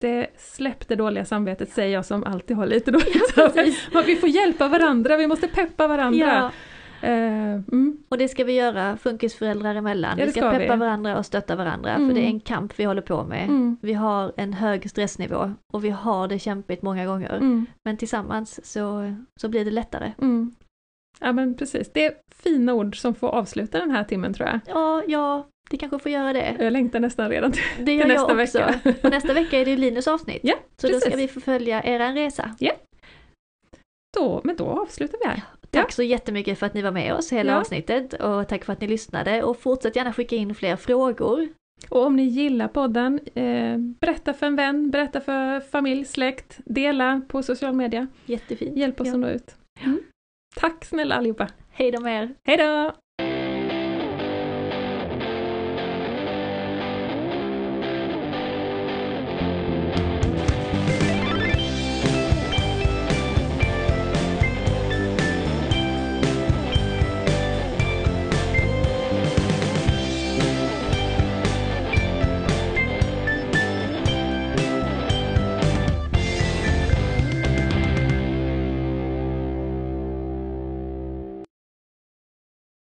S2: Det släpp det dåliga samvetet säger jag som alltid har lite dåligt samvete. vi får hjälpa varandra, vi måste peppa varandra.
S1: Ja,
S2: Eh, mm,
S1: och det ska vi göra funkisföräldrar emellan.
S2: Ja,
S1: vi ska,
S2: ska
S1: peppa
S2: vi.
S1: varandra och stötta varandra
S2: Mm.
S1: för det är en kamp vi håller på med.
S2: mm,
S1: Vi har en hög stressnivå och vi har det kämpigt många gånger.
S2: mm,
S1: Men tillsammans så, så blir det lättare.
S2: mm. Ja men precis, det är fina ord som får avsluta den här timmen tror jag.
S1: Ja, ja, det kanske får göra det.
S2: Jag längtar nästan redan till,
S1: Det gör
S2: till
S1: jag
S2: nästa
S1: också.
S2: vecka.
S1: Och nästa vecka är det Linus avsnitt.
S2: Ja,
S1: så då ska
S2: precis.
S1: vi få följa er resa.
S2: Då, men då avslutar vi här.
S1: Tack så jättemycket för att ni var med oss hela
S2: Ja.
S1: avsnittet och tack för att ni lyssnade och fortsätt gärna skicka in fler frågor.
S2: Och om ni gillar podden, eh, berätta för en vän, berätta för familj, släkt, dela på social media.
S1: Jättefint.
S2: Hjälp oss
S1: Ja.
S2: att nå ut. Mm. Tack snälla allihopa!
S1: Hej då med er!
S2: Hej då!